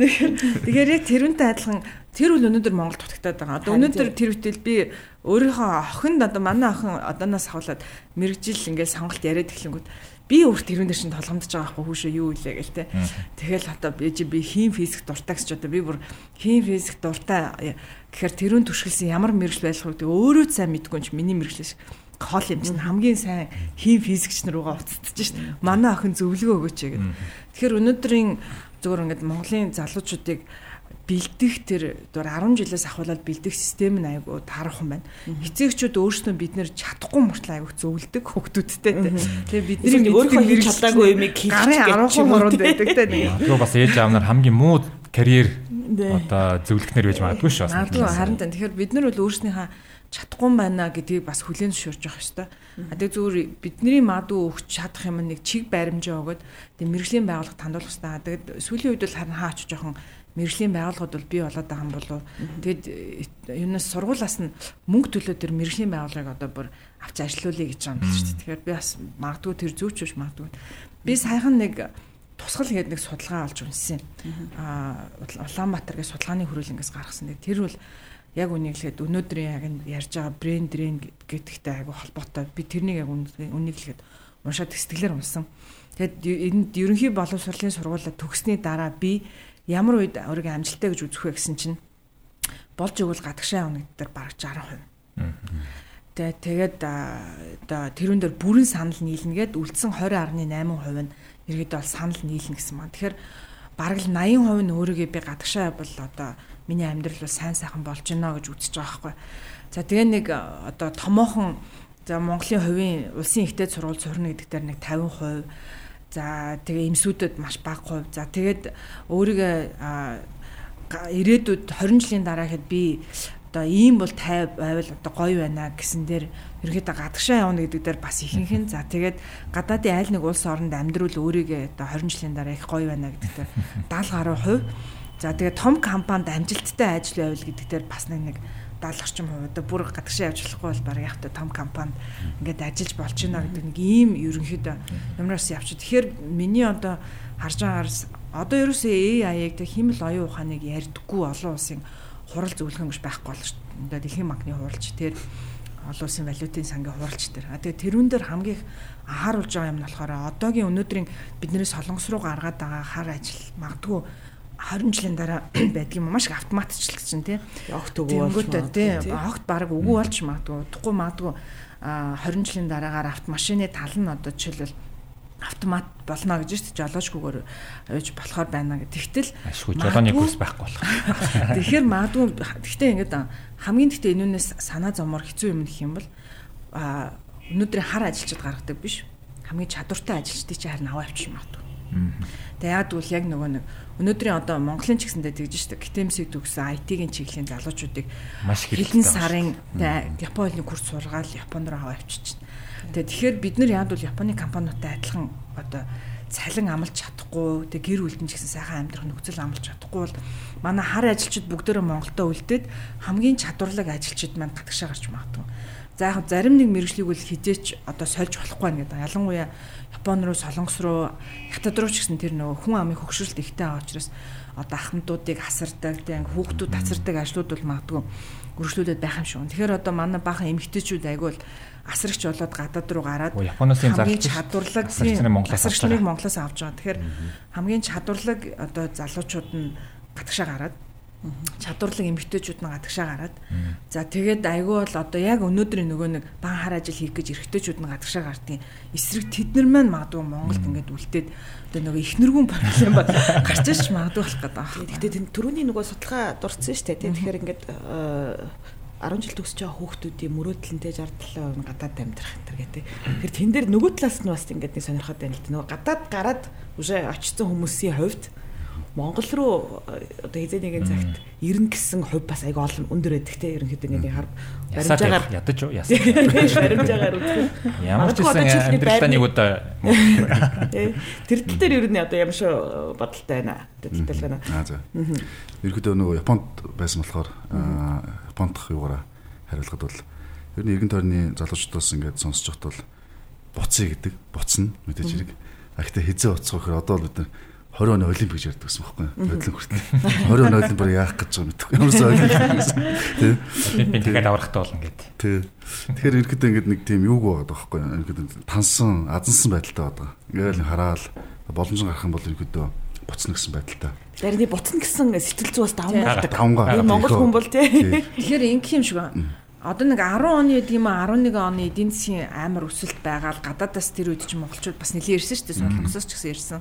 Тэгэхээр яг тэрүүнтэй адилхан тэр үл өнөөдөр Монголд дутагтаад байгаа. Одоо өнөөдөр тэр үтэл би өөрийнхөө охинд одоо манай охин одооноос хавуулаад мэрэгжил ингээл сонголт яриад эхлэнгүүт би өөрт тэрүүн дээр чинь толгомдож байгаа байхгүй хүүшөө юу илээ гэл те. Тэгэл одоо би би хийм физик дуртай гэж одоо би бүр хийм физик дуртай гэхээр тэрүүн төшгөлсөн ямар мэрэгжил байх вэ өөрөө сайн мэдгүй ч миний мэрэгжил хол юм чинь хамгийн сайн хийм физикч нар руугаа уцтдаж шít. Манай охин зөвлөгөө өгөөч гэдэг. Тэгэхээр өнөөдрийн зөвөр ингээд Монголын залуучуудыг бэлдэх тэр дөр 10 жилээс ахуулаад бэлдэх систем нь айгу таарах юм байна. Эцэгчүүд өөрсдөө бид нэр чадахгүй мөртлөө айгу зөвлөдөг хүүхдүүдтэй. Тэгээ бидний өөрийнхөө хийж чадаагүй юмыг хийж гарын 10 мөрөнд байдаг те нэг. Тэгээ бас ээж аав нар хамгийн муу карьер одоо зөвлөхнөр байж магадгүй шүү. Магадгүй харин тэгэхээр бид нар бол өөрснийхөө чадахгүй байна гэдгийг бас хүлээн зөвшөөрж явах ёстой. А тэг зүгээр бидний мадуу өгч чадах юм нэг чиг баримжаа өгöd тэг мэрэгжлийн байгууллага тандуулах ёстой. Тэгэд сүүлийн үед бол харин хаач жоохон мэрэгжлийн байгууллагууд бол бий болоод байгаа юм болов. Тэгэд юунаас сургуулаас нь мөнгө төлөө тэр мэрэгжлийн байгууллагыг одоо бүр авч ажилуулъя гэж байгаа юм шүү дээ. Тэгэхээр би бас магадгүй тэр зүүч биш магадгүй. Би саяхан нэг тусгал гэдэг нэг судалгаа олж унссан. Аа Улаанбаатаргийн судалгааны хөрөлнгөөс гаргасан. Тэр бол яг үнийг хэлэхэд өнөөдрийн яг ярьж байгаа брэнд дрен гэдэгтэй айгу холбоотой. Би тэрнийг яг үнийг хэлэхэд уншаад сэтгэлээр унсан. Тэгэд энд ерөнхий боловсролын сургуулаа төгссний дараа би ямар үед өөрийгөө амжилттай гэж үзэх вэ гэсэн чинь болж өгвөл гадагшаа гэдэг дээр бараг 60%. Тэгээ тэгээд одоо тэрүүн дээр бүрэн санал нийлнэ гэд үлдсэн 20.8% нь иргэд бол санал нийлнэ гэсэн маа. Тэгэхээр бараг л 80% нь өөрийгөө би гадагшаа бол одоо миний амьдрал бол сайн сайхан болж байна гэж үзэж байгаа байхгүй. За тэгээ нэг одоо томоохон за Монголын хувийн улсын ихтэй сургууль сурна гэдэг дээр нэг 50%. За тэгээ эмсүүдэд маш бага хувь. За тэгээд өөрийгөө ирээдүйд 20 жилийн дараа хэд би одоо ийм бол 50 байвал одоо гоё байна гэсэн дээр ерөөхдөө гадагшаа явна гэдэг дээр бас ихэнх нь за тэгээд гадаадын айл нэг улс оронд амьдрал өөрийгөө одоо 20 жилийн дараа их гоё байна гэдэг дээр 70 гаруй хувь За тэгээ том компанид амжилттай ажил байвал гэдэг дээр бас нэг 70 орчим хувь одоо бүр гадагшаа явж болохгүй бол баг яг та том компанид ингээд ажиллаж болж байна гэдэг нэг ийм ерөнхийдөө юмраас явчих. Тэгэхээр миний одоо харж байгаагаар одоо ерөөсөө AI-г тэг химэл оюун ухааныг ярьдаггүй олон улсын хурал зөвлөхөн гэж байхгүй болно шүү дээ. Одоо дэлхийн банкны хуралч тэр олон улсын валютын сангийн хуралч тэр. А тэгээ тэрүүн дээр хамгийн их анхааруулж байгаа юм нь болохоор одоогийн өнөөдрийн бидний солонгос руу гаргаад байгаа хар ажил магадгүй 20 жилийн дараа байдаг юм маш их автоматчлагдсан тий. Огт өгөө болж тий. Огт баг үгүй болж магадгүй. Утгагүй магадгүй 20 жилийн дараагаар автомашины тал нь одоо жишээлбэл автомат болно гэж шүү дээ жолоочгүйгээр явж болохоор байна гэх. Тэгтэл ашгүй жолооны курс байхгүй болох. Тэгэхээр магадгүй гэхдээ ингээд хамгийн гэхдээ энүүнээс санаа зомор хэцүү юм гэх юм бол а өнөөдрийн хар ажилчид гаргадаг биш. Хамгийн чадвартай ажилчдыг чи харин аваа авчих магадгүй. Тэгээ яг бол яг нөгөө нэг өнөөдрийн одоо Монголын ч гэсэндээ тэгж штэ гитэмсийг төгсөн IT-ийн чиглэлийн залуучуудыг маш хэдэн сарын Японы курс сургаал Японд руу аваа авчиж байна. Тэгээ тэгэхээр бид нар яг бол Японы компаниудтай адилхан одоо цалин амлаж чадахгүй тэг гэр бүлтэн ч гэсэн сайхан амьдрах нөхцөл амлаж чадахгүй бол манай хар ажилчид бүгдээрээ Монголдо үлдээд хамгийн чадварлаг ажилчид маань гадагшаа гарч магадгүй. За яг зарим нэг мэрэгжлийг бол хизээч одоо сольж болохгүй гэдэг. Ялангуяа Япон руу, Солонгос руу, Хятад руу ч гэсэн тэр нөгөө хүн амын хөгшрөлт ихтэй байгаа учраас одоо ахмадуудыг асардаг, тэг хүүхдүүд тасардаг ажлууд бол магадгүй өргөжлүүлээд байх юм шүү. Тэгэхээр одоо манай баахан эмэгтэйчүүд айгүй бол асрагч болоод гадаад руу гараад Японоос хамгийн чадварлаг асрагчныг Монголоос авч байгаа. Тэгэхээр хамгийн чадварлаг одоо залуучууд нь гадагшаа гараад чадварлаг эмэгтэйчүүд нь гадагшаа гараад за тэгээд айгүй бол одоо яг өнөөдрийн нөгөө нэг бан хар ажил хийх гэж эрэгтэйчүүд нь гадагшаа гардыг эсрэг тэд нар маань магадгүй Монголд ингээд үлдээд одоо нөгөө ихнэргүүн проблем ба гарч иж магадгүй болох гэдэг байна. Гэхдээ түрүүний нөгөө судалгаа дурдсан шүү дээ. Тэгэхээр ингээд 10 жил төгсөж байгаа хүүхдүүдийн мөрөөдлөнтэй 67% нь гадаад амьдрах энэ гэдэг. Тэгэхээр тэн дээр нөгөө талаас нь бас ингээд нэг сонирхоод байна л да. Нөгөө гадаад гараад үгүй очсон хүмүүсийн хувьд Монгол руу одоо хизээ нэгэн цагт ирнэ гэсэн хувь бас айгүй олон өндөр байдаг те ерөнхийдөө ингээд хар баримжаагаар ядаж уу? Яасан баримжаагаар үзэх ямар ч гэсэн амьдралаа нэг удаа тэр тал дээр ер нь одоо ямар шиг бодолтой байна? Тэтгэлтэй байна. Аа за ерөнхийдөө нөгөө Японд байсан болохоор Япондх юугаараа хариулахад бол ер нь эргэн тойрны залуучдаас ингээд сонсож байхад бол буцъя гэдэг буцна мэдээж хэрэг. А гэхдээ хизээ уцах гэхээр одоо л бид нар 20 оны олимпик гэж ярьдаг гэсэн байхгүй юу? Бодлон хүртэл. 20 оны олимпиар яах гэж байгаа мэдэхгүй. Ямар ч ойлгохгүй. Тий. Олимпик тэгээд аврахтай болно гэд. Тий. Тэгэхээр ерөөдөө ингэж нэг тийм юуг байгаа байхгүй юу? Ингээд тансан, азансан байдалтай байгаа. Ингээл хараал боломж гарах юм бол ерөөдөө буцна гэсэн байдалтай. Зарны буцна гэсэн сэтгэл зүй бас даван байдаг. Давангаа. Монгол хүн бол тий. Тэгэхээр ингэх юм шиг байна одоо нэг 10 оны гэдэг юм аа 11 оны эдийн засгийн амар өсөлт байгаа л гадаадаас тэр үед чинь монголчууд бас нэлээд ирсэн шүү дээ. Солонгосоос ч гэсэн ирсэн.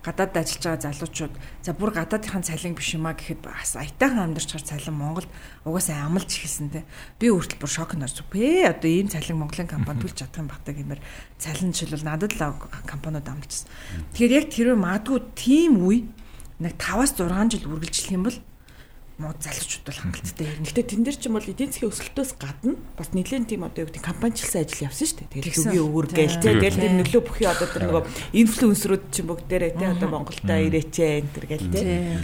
Гадаад ажиллаж байгаа залуучууд. За бүр гадаадынхаа цалин биш юмаа гэхэд бас аятайхан амьдарч чаар цалин Монголд угаасаа амлж ихэлсэн те. Би хүртэл бүр шок нэрч бэ одоо ийм цалин Монголын компани төлж чадах юм багтаа гэмээр цалин жишээл надад л компаниуд амлчихсан тэгэхээр яг тэр магадгүй тийм үе нэг 5-аас 6 жил үргэлжлэх юм бол мод залуучууд бол хангалттай юм. Гэтэ тэн дээр ч юм бол эдийн засгийн өсөлтөөс гадна бас нэлээд тийм одоо юу гэдэг компаничлсан ажил явсан шүү дээ. Тэгээд үгийн өвөр гээл тэ гээл тэр нөлөө бүхий одоо тэр нөгөө инфлюенсерүүд ч бүгдээрээ тэ одоо Монголда ирээчээ энэ төр гээл тэ.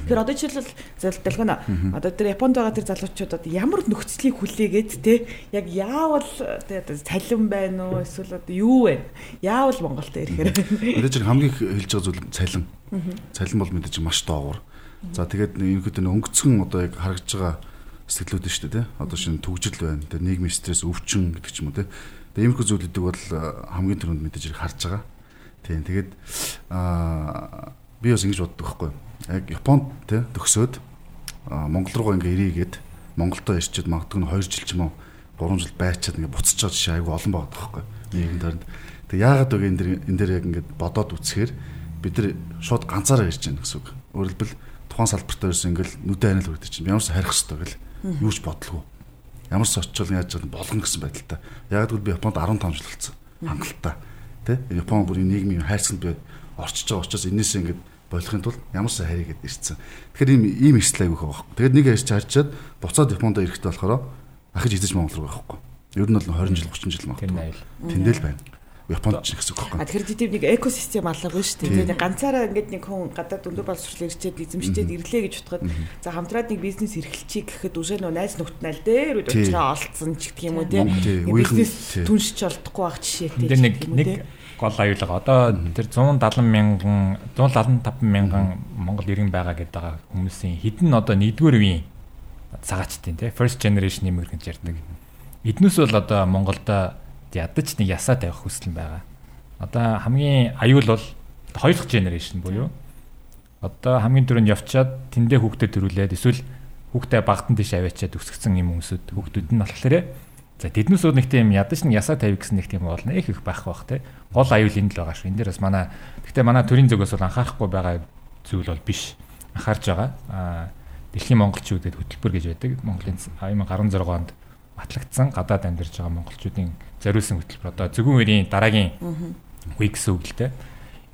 Тэгэхээр одоо жишээлбэл залдалгана одоо тэр Японд байгаа тэр залуучууд одоо ямар нөхцөлийг хүлээгээд тэ яг яавал тэ одоо цалин байна уу эсвэл одоо юу вэ? Яавал Монголд ирэхээр. Чинь хамгийн хэлж байгаа зүйл цалин. Цалин бол мэдээж маш доогуур За тэгээд ерөнхийдөө өнгөцгөн одоо яг харагдж байгаа сэтгэлүүд нь шүү дээ. Одоо шинэ төгжил байна. Тэгээд нийгмийн стресс, өвчин гэдэг ч юм уу те. Тэгээд иймэрхүү зүйлүүдийг бол хамгийн түрүүнд мэдээж хэрэг харж байгаа. Тийм. Тэгээд аа би бас ингэж боддог байхгүй. Яг Японд те төгсөөд Монгол руугаа ингээ ирээгээд Монголдо ирчихэд магадгүй нь 2 жил ч юм уу 3 жил байчаад ингээ буцаж байгаа жишээ айгүй олон байгаа байхгүй. Нийгэм дөрөнд. Тэг яагаад вэ энэ дэр энэ дэр яг ингээ бодоод үцхээр бид нар шууд ганцаараа ирж байна гэсэн үг. Хэлбэл тухайн салбартаа ерөөс ингээл нүдэ ханиал хүрдэг чинь ямар ч харих хэрэгтэй гэл юу ч бодлого. Ямар ч очил яаж чадсан болгон гэсэн байдалтай. Яг л би Японд 15 жил болсон. Хангалттай. Тэ? Япон бүрийн нийгмийн хайрцанд би орчиж байгаа учраас энээсээ ингээд болохын тулд ямар ч хайрыгээд ирсэн. Тэгэхээр ийм ийм ихслэг авах байхгүй. Тэгээд нэг ярьж харчаад буцаад Японд ирэхдээ болохоор ахиж идэж Монгол руу байхгүй. Ер нь бол 20 жил 30 жил магадгүй. Тэндэл байна. Японд ч гэсэн үг байхгүй. А тэгэхээр тийм нэг экосистем алгагүй шүү дээ. Тэгээд ганцаараа ингээд нэг хүн гадаад өндөр боловсрол ирчээд эзэмшчээд ирлээ гэж утгаад за хамтраад нэг бизнес эрхэлчихье гэхэд үгүй нөө найз нөхдөд дээр уучраа олцсон ч гэх юм уу тийм. Бизнес түншиж олдохгүй байх жишээтэй. Тэр нэг нэг гол аюулга одоо тэр 170 мянган 175 мянган Монгол иргэн байгаа гэдэг байгаа хүмүүсийн хідэн одоо нэгдүгээр үеийн цагаачтын тий first generation immigrant ярьдаг. Эднээс бол одоо Монголда ядаж нэг ясаа тавих хүсэл нь байгаа. Одоо хамгийн аюул бол хоёр дахь генерашн буюу одоо хамгийн түрүүнд явчаад тэндээ хүүхдэд төрүүлээд эсвэл хүүхдээ багтан тийш аваачаад өсгцэн юм хүмүүсүүд хүүхдүүд нь болохоор за тэднээс өөр нэг тийм ядаж нэг ясаа тавих гэсэн нэг тийм болно их их байх бах те гол аюул энэ л байгаа шүү. Энд дээр бас манай гэхдээ манай төрийн зүгээс бол анхаарахгүй байгаа зүйл бол биш. Анхаарч байгаа. Аа Дэлхийн монголчуудад хөтөлбөр гэж байдаг. Монголын 2016 онд батлагдсан гадаад амьдарч байгаа монголчуудын зориулсан хөтөлбөр одоо зөвхөн үеийн дараагийн үе гэсэн үг л дээ.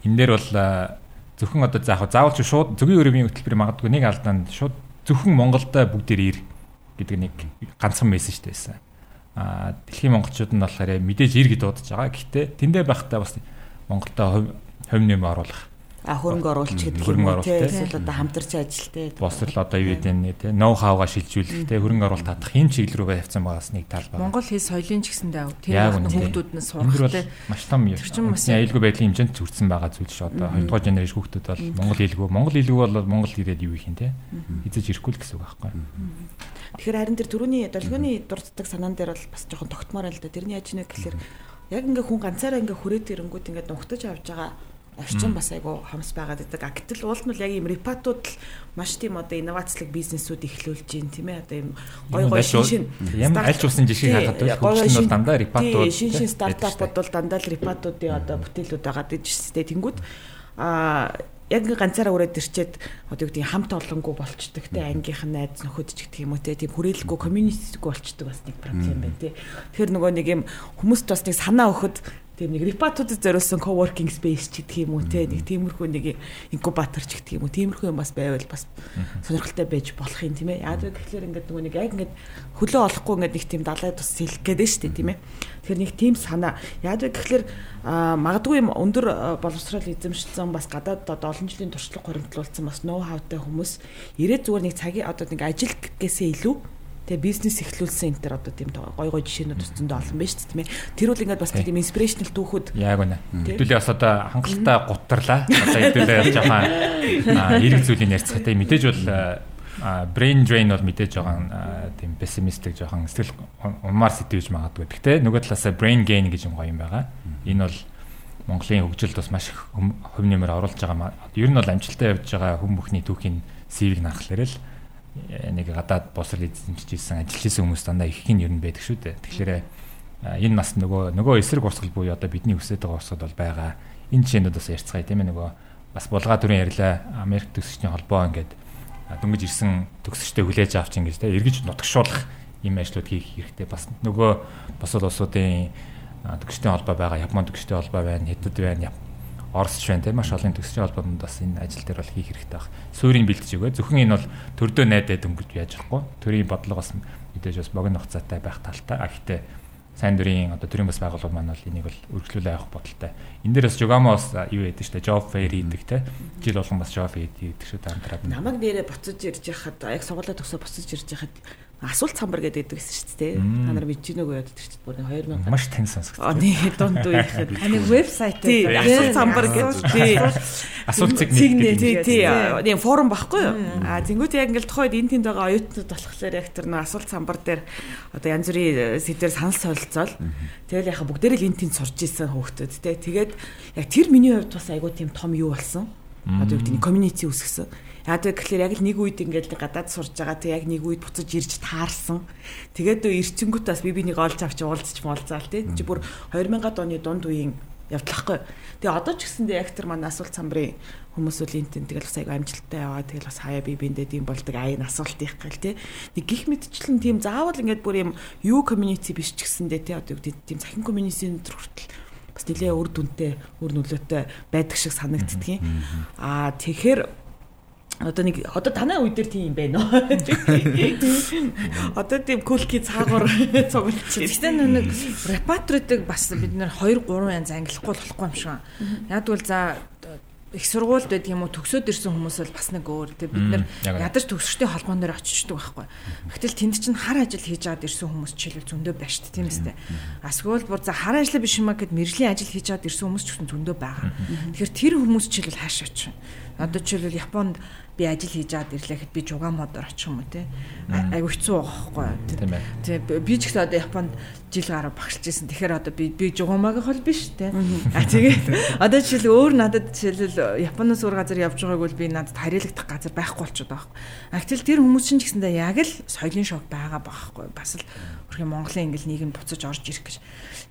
Энэ дээр бол зөвхөн одоо заах заавал ч шууд зөвхөн өрөөмийн хөтөлбөр магадгүй нэг алдаанд шууд зөвхөн Монголда бүгдээр ир гэдэг нэг ганцхан мессеж байсан. Аа дэлхийн монголчууд нь болохоор мэдээж ир гэж дуудаж байгаа. Гэхдээ тэндээ байхдаа бас Монголда хувь нэм оруулах хөрөнгө оруулалт гэдэг юм уу тийм эсвэл одоо хамтарч ажилтай бос л одоо юу гэдэг нь тийм ноу хауга шилжүүлэх тийм хөрөнгө оруулалт татах энэ чиглэл рүү явцсан байгаас нэг тал байна. Монгол хэл соёлын ч гэсэндээ тэр хүмүүстүүд нь сурах тийм маш том юм. Аюулгүй байдлын хэмжээнд зүрдсэн байгаа зүйл ш одоо. Хоёрдугаар генерашн хүүхдүүд бол монгол хэлгүй. Монгол хэлгүй бол монгол ирээд юу их юм тийм хизэж ирэхгүй л гэсэн үг байхгүй. Тэгэхээр харин тэр түрүүний долгионы дурддаг санаан дээр бол бас жоохон тогтмоор л да. Тэрний яаж нэг гэхээр яг ингээ хүн ганцаараа ингээ хүрээд ирэнгүүт ингээ нухтаж авч байгаа орчин бас айгу хамс байгаад байдаг. А гэтэл уул нь бол яг ийм репатууд л маш тийм одоо инновацлог бизнесүүд эхлүүлж байна тийм ээ. Одоо ийм гой гой шин шин ямар аль ч усан жишээ харахад хөгжсөн бол дандаа репатууд шин шин стартапууд бол дандаа л репатуудын одоо бүтээлүүд байгаа гэж тест тэнгүүд а яг ганцаараа үрээд ирчээд одоо юу гэдэг хамт олонгүй болчдөг те ангийнх нь найз нөхөд ч гэдэг юм уу те тийм хүрээлэлгүй community-гүй болчдөг бас нэг проблем байна те тэгэхээр нөгөө нэг юм хүмүүст бас нэг санаа өгөхөд тийм нэг репатуудад зориулсан coworking space ч гэх юм уу те нэг тиймэрхүү нэг инкубатор ч гэх юм уу тиймэрхүү юм бас байвал бас сонирхолтой байж болох юм тийм ээ. Яад вэ гэхэлэр ингээд нөгөө нэг яг ингээд хөлөө олохгүй ингээд нэг тийм далай тус сэлэх гээд нь шүү дээ тийм ээ. Тэгэхээр нэг тийм санаа. Яад вэ гэхэлэр магадгүй юм өндөр боловсрол эзэмшилсэн бас гадаад одоо олон жилийн туршлага хоригдлуулсан бас ноу хаутай хүмүүс ирээд зүгээр нэг цагийн одоо нэг ажил гэсээ илүү Тэгээ бизнес эхлүүлсэн энэ төр одоо тийм гой гой жишээнүүд өсцөндөө олон байна шүү дээ тийм ээ. Тэр бол ингээд бас тийм инспирэшнл түүхүүд яг үнэ. Хэдүүлээ бас одоо хангалттай гуттарлаа. Одоо хэдүүлээ жоохон эрг зүйлийг ярьцгаатай мэдээж бол brain drain бол мэдээж жоохон тийм pessimistic жоохон сэтгэл умаар сэтвэж магадгүй. Гэхдээ нөгөө талаасаа brain gain гэж юм гоё юм байгаа. Энэ бол Монголын хөгжилд бас маш их хөв нэмэр оруулж байгаа. Ер нь бол амжилттай явж байгаа хүн бүхний түүхийн сэрийг нарахлаар л нэг гадаад босрол эзэмшиж ирсэн ажиллаж исэн хүмүүс дандаа их хин ер нь байдаг шүү дээ. Тэгэхээр энэ бас нөгөө нөгөө эсрэг урсгал буюу одоо бидний хүсэж байгаа урсгал бол байгаа. Энэ жишээнүүд бас ярьцгаая тийм ээ нөгөө бас булгаа төрийн ярьлаа Америк төгсөгчний холбоо ингээд дөнгөж ирсэн төгсөгчтэй хүлээж авч ингэж те эргэж нутагшуулах ийм ажлууд хийх хэрэгтэй бас нөгөө босол улсуудын төгсчтэй холбоо байгаа Япон төгсчтэй холбоо байна Хятад байна Оросч байна те. Маш олон төгсчтэй холбоонд бас энэ ажил дээр бол хийх хэрэгтэй баг. Суурийг бэлтэж өгөө зөвхөн энэ бол төрдөө найдаад өнгөж яаж болохгүй төрийн бодлого бас мэдээж бас богино хугацаатай байх талтай. А гэхдээ сайн дурын одоо төрийн бас байгууллага маань бол энийг бол өргөжлүүлээ авах бодолтой. Энэ дээр бас Жогамос юу яадаг штэ? Job fair хийдэг те. Жил болгон бас job fair хийдэг шүү таамдраад. Намаг нэрээ буцаж ирж яхад яг сургуулаа төгсөө буцаж ирж яхад асуулт самбар гэдэг байсан шүү дээ. Та нар мэдэж гинөө яадаг тэр чинь бүр 2000 маш тань сонсогдсон. Аа nee дунд үеийнхэд таны вебсайт тий асуулт самбар гэдэг тий асуулт цэг нэг тий. Тий. Nee форум багхгүй юу? Аа зингүүт яг ингээл тухайд энэ тэнд байгаа оюутнууд болохоор яг тэр нөө асуулт самбар дээр одоо янз бүрийн сэдвэр санал солилцоол тэгэл яхаа бүгдээрээ л энэ тэнд сурж исэн хөөхтөд тий тэгээд яг тэр миний хувьд бас айгуу тийм том юу болсон. Одоо юу гэдэг нь комьюнити үсгсэн Яг тэгэхээр яг л нэг үед ингээд гадаад сурж байгаа тэг яг нэг үед буцаж ирж таарсан. Тэгээд эрчингүүт бас би бинийг олж авч уулзч молзаал тий. Чи бүр 2000-ад оны дунд үеийн явдлахгүй. Тэгээ одоо ч гэсэндээ яг тэр манай асуулт самбарын хүмүүс үл энтэн тэгэл бас аяга амжилттай яваа тэгэл бас хаяа би биндээ тийм болдог аян асуулт их гэл тий. Нэг гих мэдчлэн тийм заавал ингээд бүр юм юу community биш ч гэсэндээ тий одоо тийм захин community төр хүртэл бас нэлээ үр дүнтэй үр нөлөөтэй байдаг шиг санагддгийн. Аа тэгэхээр Одоо нэг одоо танай үе дээр тийм юм байна уу? Одоо тийм кулки цаагуур цуглаж. Гэхдээ нэг репатритыг бас бид нэр 2 3 янз ангилахгүй болохгүй юм шиг. Яг бол за их сургуульд байдаг юм уу төгсөөд ирсэн хүмүүс бол бас нэг өөр тэг бид нар ядаж төгсөртэй холбоон дээр очиждаг байхгүй. Гэтэл тэнд чинь хар ажил хийж аваад ирсэн хүмүүс жишээлбэл зөндөө байна шүү дээ тийм үстэй. Асгуул бүр за хар ажил биш юм а гэд мэржлийн ажил хийж аваад ирсэн хүмүүс ч гэсэн зөндөө байгаа. Тэгэхээр тэр хүмүүс жишээлбэл хааш очих. Одоо жишээлбэл Японд би ажил хийж аваад ирлээ гэхэд би жугаа модоор очих юм уу те? Айгу хэцүү байхгүй тийм би ч гэсэн одоо Японд жил гараа багшилж исэн тэгэхээр одоо би би жугаамаг хол биш те? А тэгээд одоо жишээл өөр надад жишээл Японоос өөр газар явж байгааг бол би надад хариалагдах газар байхгүй болчиход байгаа байхгүй а гэтэл тэр хүмүүс чинь ч гэсэндээ яг л соёлын шок байгаа байхгүй бас л өөрхөн Монголын ингээл нийгэм буцаж орж ирэх гэж.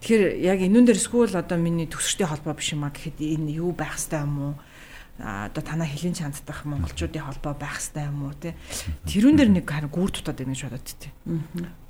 Тэгэхээр яг энүүн дээр эсвэл одоо миний төгсөртэй холбоо биш юм а гэхэд энэ юу байх хэвээр юм уу одоо танаа хэлийн чанддах монголчуудын холбоо байх хэрэгтэй юм уу те тэрүүн дээр нэг харин гүр дутаад байна гэж бодод те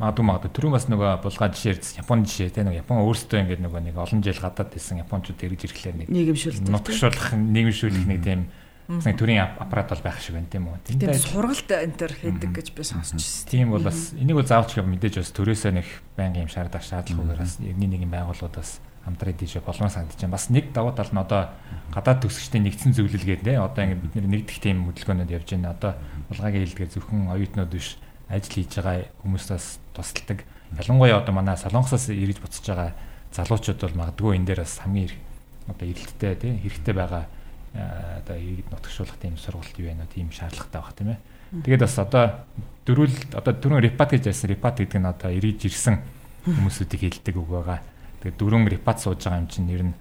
магадгүй магадгүй. Түрүүн бас нөгөө булгаа жишээ ярьсан Японы жишээ те нөгөө Япон өөрсдөө ингээд нөгөө нэг олон жил гадаад байсан Япончууд эргэж ирэхлээр нэг нийгэмшүүлэлт нутагшуулах нийгэмшүүлэх нэг тийм нэг төрийн аппарат бол байх шиг байна тийм үү? Тийм сургалт энэ төр хийдэг гэж би сонсч байна тийм бол бас энийг бол заавч мэдээж бас төрөөсөө нэг байнгын юм шаардах шаардлагагаар бас нэг нэг байгууллагууд бас хамтран дийшээ болмоор санагдаж байна. Бас нэг давуу тал нь одоо гадаад төгсөгчтэй нэгдсэн зөвлөлгээд нэ одоо ингэ бид нэгдэх тийм хөдөлгөөнөд явж байна. Одоо булгагийн хэлдгээр зөвхөн оюутнууд биш ажил хийж байгаа хүмүүстээс тусалдаг. Ялангуяа одоо манай Солонгосоос ирж буцаж байгаа залуучууд бол магадгүй энэ дээр бас хамгийн одоо эрэлттэй тийм хэрэгтэй байгаа одоо иргэд нутагшуулах тийм сургалт юу байна тийм шаардлагатай баг тийм ээ. Тэгээд бас одоо дөрүүл одоо түрүүн репат гэж ярьсан репат гэдэг нь одоо ирж ирсэн хүмүүсүүдийг хэлдэг үг байгаа. Тэгээд дөрвөн репат сууж байгаа юм чинь нэр нь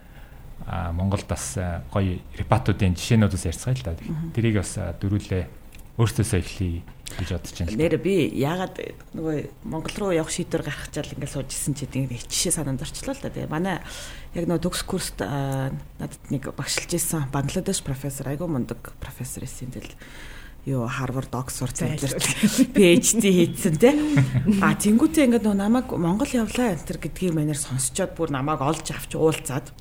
Монголд бас гоё репатуудын жишээнүүдээс ярьцгаая л да. Тэрийг бас дөрүүлээ өөртөөсөө эхлэе гэж бодож байна. Нэр би яагаад нөгөө Монгол руу явах шийдвэр гаргачаал ингээд сууж исэн чи тийм жишээ санаанд орчлоо л да. Тэгээ манай яг нөгөө төгс курст надад нэг багшилж исэн Бангладеш профессор айгуу мундаг профессор исэн тэгэл юу Harvard Oxford цэнтрт PhD хийсэн те. А тэнгуүтээ ингээд нөө намайг Монгол явлаа энэ төр гэдгийг манер сонсчоод бүр намайг олж авч уулзаад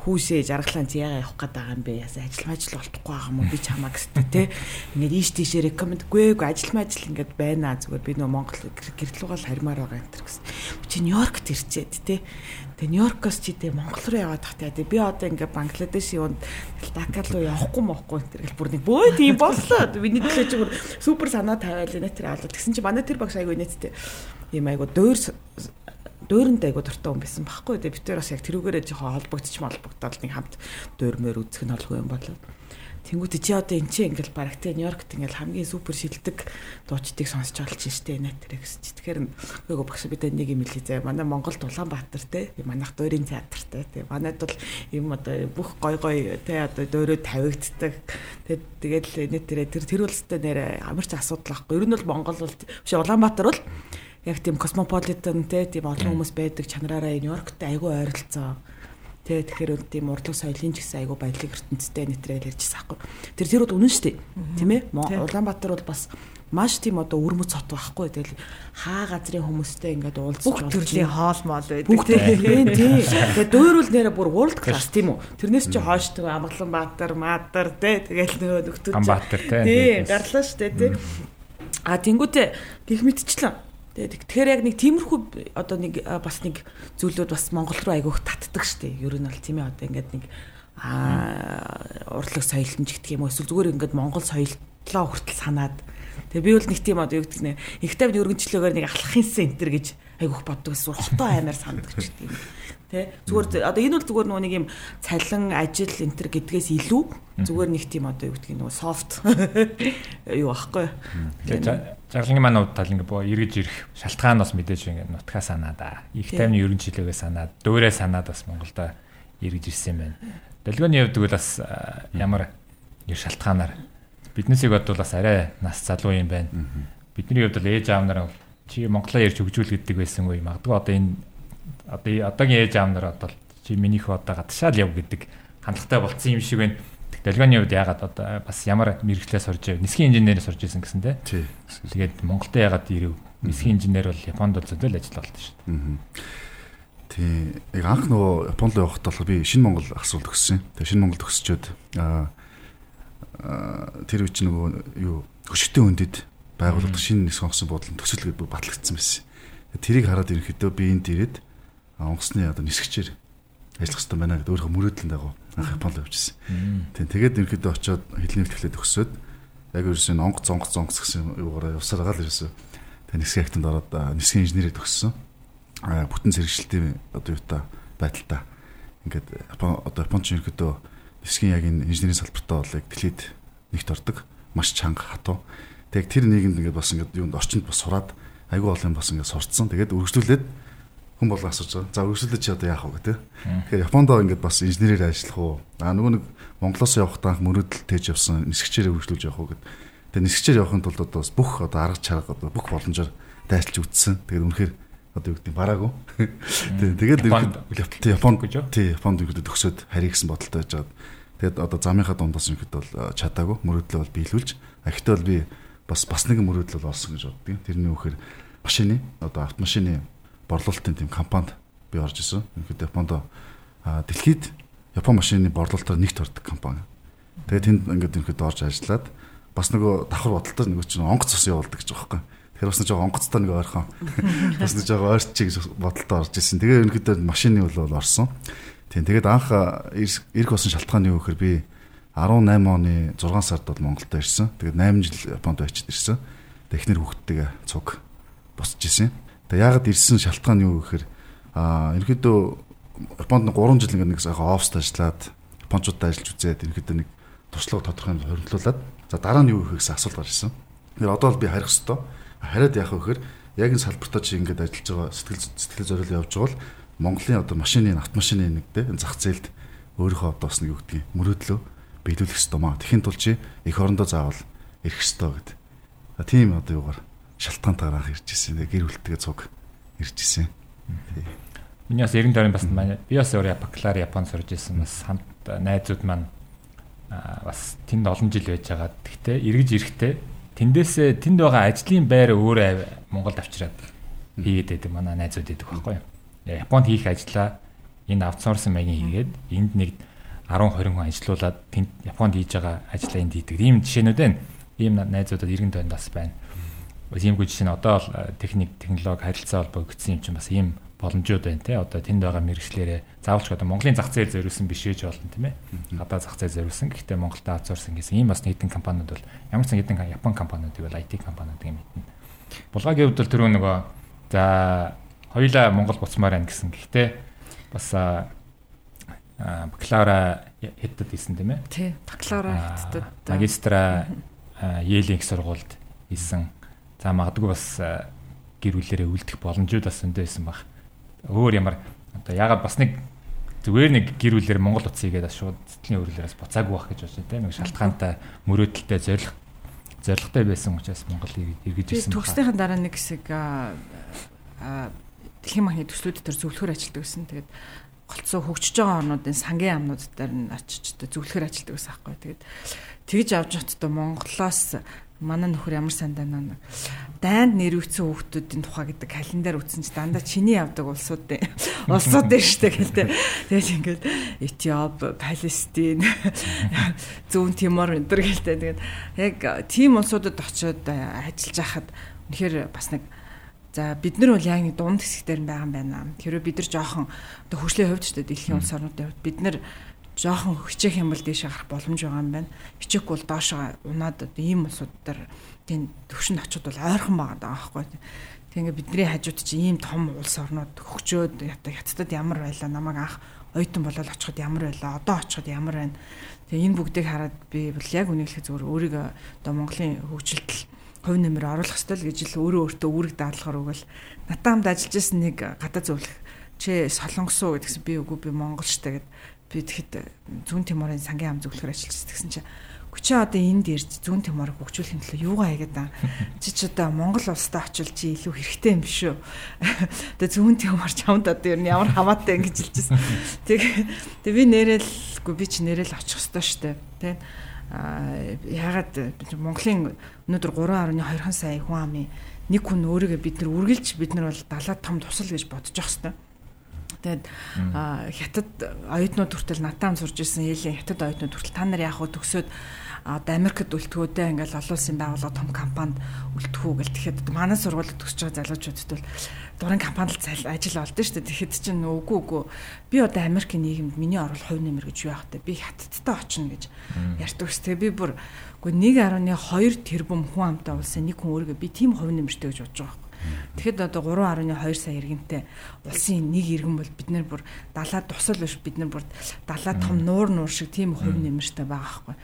хүүшээ жаргалаа зяага явах гээд байгаа юм бэ. Ясаа ажил мажил болтохгүй байгаа юм уу? Би чамаа гэстэй те. Ингээд ийш тийшээ рекомендгүй гүй ажил мажил ингээд байна. Зүгээр би нөө Монгол гэрлүүгэл харимаар байгаа энэ төр гэсэн. Чи Нью-Йоркт ирчээд те. Тэгээ Нью-Йоркоос чи тэгээ Монгол руу яваад тахтай. Тэгээ би одоо ингээд Бангладешийн юунд Дака руу явахгүй мохгүй энэ төр бүр нэг бөө тийм боллоо. Миний төлөө чи бүр супер санаа тавиал энэ тэр алуу. Тэгсэн чи манай тэр багш айгүй нэттэй. Ийм айгу дөөр дөөрөнд айгу дуртай хүн байсан байхгүй. Тэгээ бид тэр бас яг тэрүүгээрээ жоохон холбогдчих холбогдоод нэг хамт дөөрмөр үзэх нь олгүй юм болоо. Тэнгүүт чи одоо эн чинь ингээл бараг те Нью-Йоркт ингээл хамгийн супер шилдэг дуучдыг сонсч олж штэ нэ тэр гэж. Тэгэхээр нөгөө багш бид нэг юм хэлээ зэ. Манай Монголд Улаанбаатар те манайх дуурийн театртай те. Манайд бол юм одоо бүх гой гой те одоо дөөрөө тавигддаг. Тэгээд тэгэл нэ тэр тэр тэр үлстэй нэрэ амарч асуудал ахгүй. Ер нь бол Монгол бол биш Улаанбаатар бол яг тийм космополитен те тийм олон хүмүүс байдаг чанараараа Нью-Йоркт айгүй ойролцоо Тэ тэгэхээр тийм урлаг соёлын ч гэсэн айгүй баялаг ертөнцтэй нэтрэл ярьжсэн аахгүй. Тэр тэр бол үнэн шүү дээ. Тийм ээ. Улаанбаатар бол бас маш тийм одоо үрмөц цот байхгүй. Тэгэл хаа газрын хүмүүстэй ингээд уулзч бүх төрлийн хоол моол байдаг тийм. Тийм. Тэгээ дөөрүүл нэрэ бүр world class тийм үү. Тэрнээс чи хойшдог Амгаланбаатар, Маатар тий. Тэгэл нөгөө нөхдөд. Амбаатар тий. Тийм. Гарлаа шүү дээ тий. А тэнгуүтэ гих мэдчихлээ Тэгэхээр яг нэг тиймэрхүү одоо нэг бас нэг зүйлүүд бас Монгол руу айгүйх татдаг штеп. Ер нь бол тийм ээ одоо ингээд нэг аа урлаг ч гэх юм уу эсвэл зүгээр ингээд Монгол соёлтлоо хүртэл санаад Тэгээ би бол нэг тийм одоо юу гэдэг нэ их тавь өргөнчлөөгөр нэг алхахын центр гэж айгүйх боддог гэсэн хотоо аймаар сандаг ч тийм. Тэ зүгээр одоо энэ бол зүгээр нөгөө нэг юм цалин ажил энэ төр гэдгээс илүү зүгээр нэг тийм одоо юу гэдэг нөгөө софт юу аахгүй. Жаргалын маань хувьд тал ингээ боо эргэж ирэх шалтгаан бас мэдээж ингээ нутгаа санаа да. Их тайвны ерөн жилэгээ санаад дөөрэ санаад бас Монголда эргэж ирсэн юм байна. Долгионы хувьд бол бас ямар шалтгаанаар биднээсийг бодвол бас арай нас залуу юм байна. Бидний хувьд бол ээж аав нараа чи монголоо ярьж хөгжүүл гэдэг байсан үе магадгүй одоо энэ одоо одоогийн ээж аав нар одоо чи минийх одоо гадшаал яв гэдэг хандлагатай болцсон юм шиг байна Дэлгөөний үед ягаад одоо бас ямар мэрэгчлээс орж ив нисхийн инженерээс орж исэн гэсэн тий. Тэгээд Монголд ягаад ирэв? Нисхийн инженер бол Японд бол зөвлөл ажил болдог шүү дээ. Тий. Яг анх нөгөө Японд явахад бол би шинэ Монгол асуулт өгсөн. Тэгээ шинэ Монгол төгсчөөд аа тэр үуч нөгөө юу хөшөлтөө хүндэд байгууллагад шинэ нис хонгосон бодлон төсөлгээд батлагдсан байсан. Тэрийг хараад ерөнхийдөө би энд ирээд онгоцны одоо нисгчээр ажиллах хэрэгтэй байна гэдэг өөрөө мөрөөдлөнд дагуу анх Японд явжсэн. Тийм тэгээд ерөөдөө очиод хэлний хэлтгэлээ төгсөөд яг ерөөсөө онгоц онгоц онгоц гэсэн юугаараа явсараа л ерөөсөө тэгээд нисгийн актанд ороод нисгийн инженерийг төгссөн. Аа бүтэн зэрэгжилтийн одоо юутай байдалтай ингээд Япон одоо Японч ерөөдөө нисгийн яг энэ инженерийн салбартаа бол яг дэлхийд нэгт ордог маш чанга хатуу. Тэгээд тэр нийгэмд ингээд бас ингээд юунд орчинд бас сураад айгүй олон бас ингээд сурцсан. Тэгээд үргэлжлүүлээд хүн бол асууж байгаа. За өргөжлөж чи одоо яах вэ гэдэг. Тэгэхээр Япондоо ингээд бас инженерээр ажиллах уу? А нөгөө нэг Монголоос явахдаа мөрөдөл тээж явсан нисгчээр өргөжлүүлж явах уу гэдэг. Тэгээ нисгчээр явахын тулд одоо бас бүх одоо арга чарга одоо бүх боломжоор дайрчилж үтсэн. Тэгээд үнэхээр одоо юу гэдэг бараагүй. Тэгээд Японд гэж тий Японд ингээд төгсөөд харийг гэсэн бодолтой байж байгаа. Тэгээд одоо замынхаа дундаас ингээд бол чадаагүй мөрөдлөө бол биелүүлж. Ахтай бол би бас бас нэгэн мөрөдөл бол олсон гэж боддог. Тэрний үхээр машины одоо автомашины борлуулалтын тийм компанид би орж исэн. Ингээд Японд дэлхийд Япон машины борлуулалтаар нэгт ордог компани. Тэгээд тэнд ингээд ингээд орж ажиллаад бас нөгөө давхар бодолтой нөгөө чинь онгоц цус явуулдаг гэж байгаа байхгүй. Тэр бас нэг жоо онгоцтой нэг ойрхон бас нэг жоо ойрч гэж бодолтой орж исэн. Тэгээ ерөнхийдөө машины бол орсон. Тийм тэгээд анх ирэх болсон шалтгаан юу гэхээр би 18 оны 6 сард бол Монголд ирсэн. Тэгээд 8 жил Японд очиж ирсэн. Технэр хүүхдтэйгээ цуг босч исэн. Тэгээ яагаад ирсэн шалтгаан юу гэхээр аа ерөнхийдөө Японд 3 жил ингээд нэг сайхан офст ажиллаад японочдод ажиллаж үзээд ерөнхийдөө нэг туршлага тодорхой юм хоригдлуулад за дараа нь юу гэхээс асуулт гарч ирсэн. Тэгэхээр одоо л би харих хэвээр хариад яах вэ гэхээр яг энэ салбартаа чи ингээд ажиллаж байгаа сэтгэл сэтгэл зориул явж байгаа бол Монголын одоо машины автомашины нэг дээ зах зээлд өөрийнхөө одоо бас нэг юу гэдгийг мөрөөдлөө биелүүлэх ёстой маа. Тэхийн тулд чи эх орондоо заавал ирэх ёстой гэдэг. Тийм одоо юугаар шалтгаантайгаар анх ирж ирсэн. Гэр бүлтэйгээ цуг ирж ирсэн. Миний бас 90 дөрөв бас манай би бас өөрөө бакалавр Японд сурж ирсэн. Бас хамт найзууд маань бас тэнд олон жил байж байгаа. Гэхдээ эргэж ирэхдээ тэндээсээ тэнд байгаа ажлын байр өөрөө Монголд авчираад хийгээд байдаг манай найзууд байдаг байхгүй юу. Японд хийх ажлаа энэ аутсорсын маягийн хийгээд энд нэг 10 20 хүн ажилуулад тэнд Японд хийж байгаа ажлаа энд хийдэг. Ийм жишээнүүд байна. Ийм найзуудад иргэн тойнд бас байна иймгүй жишээ нь одоо л э, техник технологи харилцаа холбоо гэсэн юм чинь бас ийм боломжууд байна те. Одоо тэнд байгаа мэрэгчлэрээ заавалч одоо Монголын зах зээл зориулсан биш ээж болно тийм ээ. Гадаа зах зээл зориулсан. Гэхдээ Монголд аутсорс гэсэн ийм бас нэгэн компаниуд бол ямар ч нэгэн Япон компаниуд бол IT компаниуд юм мэднэ. Булгагийн хувьд бол түрүү нөгөө за хоёулаа Монгол буцмаар байна гэсэн. Гэхдээ бас бакалавра хэддэд хийсэн тийм ээ? Тий, бакалавра хэддэд. Магистра их сургуульд хийсэн. За магадгүй бас гэр бүлэрээ үлдэх боломжууд бас өндөө байсан баг. Өөр ямар одоо ягаад бас нэг зүгээр нэг гэр бүлээр Монгол бас шууд сэтгэлийн өөрлөөс буцаагүй байх гэж бодсон тийм нэг шалтгаантай мөрөөдөлтэй зориг зоригтой байсан учраас Монгол эргэж ирсэн. Төгснөхийн дараа нэг хэсэг дэлхийн банкны төслүүд дээр зөвлөхөр ажилладаг гэсэн. Тэгээд голцоо хөгжиж байгаа орнуудын сангийн амнууд дээр нь очиж зөвлөхөр ажилладаг гэсэн аахгүй. Тэгээд тэгж авч явахдаа Монголоос манай нөхөр ямар сандаа нэг дайнд нэрвэгцэн хүүхдүүдийн тухай гэдэг календар үтсэн чи дандаа чиний явдаг улсуудын улсууд дээ штэ гэлтэй. Тэгээд ингээд Этиоп, Палестин, Зүүн Тимор энэ төр гэлтэй. Тэгээд яг тийм улсуудад очиод ажиллаж байхад үнэхээр бас нэг За бид нар бол яг нэг дунд хэсгээр байгаа юм байна. Тэрөө бид нар жоохон одоо хөгжлийн хувьд ч гэдэг дэлхийн улс орнуудын хувьд бид нар жоохон хичээх юм бол дээш гарах боломж байгаа юм байна. Хичээхгүй бол доошоо унаад одоо ийм улсууд дээр тийм төвшөнд очиод бол ойрхон байгаа даа байхгүй. Тэгээ бидний хажууд чинь ийм том улс орнууд хөгжөөд ята хятадд ямар байлаа намайг анх оюутан болоод очиход ямар байлаа одоо очиход ямар байна. Тэгээ энэ бүгдийг хараад би бол яг үнэхээр зөвөр өөрийгөө одоо Монголын хөгжилтөл хувь нэмэр оруулах хэрэгтэй л гэж л өөрөө өөртөө үүрэг дадлахаар өгвөл надад хамт ажиллаж байсан нэг гадаа зөвлөх чи солонгос уу гэдгсэн би үгүй би монгол штэ гэд би тэгэхэд зүүн тиморын сангийн ам зөвлөхөр ажиллаж гэсэн чинь Гүчи одоо энд ирж зүүн тиморыг хөгжүүлэх төлөө юугаа хийгээд байгаа. Чи ч одоо Монгол улстай очил чи илүү хэрэгтэй юм биш үү? Одоо зүүн тимор ч хамт одоо ер нь ямар хамаатай ингэж хэлчихсэн. Тэг тэг би нэрэлгүй би чи нэрэл очих хэвээр штэ. Тэ ягаад Монголын өнөөдөр 3.2 сая хүн амын нэг хүн өөрийгөө бид нар үргэлж бид нар бол далаад том тусал гэж бодож явах хэвээр. Тэгээд хятад оюутнууд хүртэл натаам сурж исэн ээлийн хятад оюутнууд хүртэл та нар яах вэ төгсөөд одоо Америкт үлдгөөдөө ингээл олон улсын байгууллага том компанид үлдэхүү гэл тэгэхэд манай сургуульд төгсөж байгаа залуучуудад бол дурын компанид ажил олдсон шүү дээ. Тэгэхэд чинь үгүй үгүй би одоо Америкийн нийгэмд миний орол хувь нэмэр гэж юу яах вэ? Би хатттай очно гэж ярьдаг ус. Тэгээ би бүр үгүй 1.2 тэрбум хүн амтай улсын нэг хүн өөргөө би тийм хувь нэмэртэй гэж бодож байгаа Тэгэхэд одоо 3.2 сая иргэнтэй улсын нэг иргэн бол бид нар бүр далаа тусал биш бид нар бүр далаа том нуур нуур шиг тийм хувь нэмэртэй байгаа байхгүй.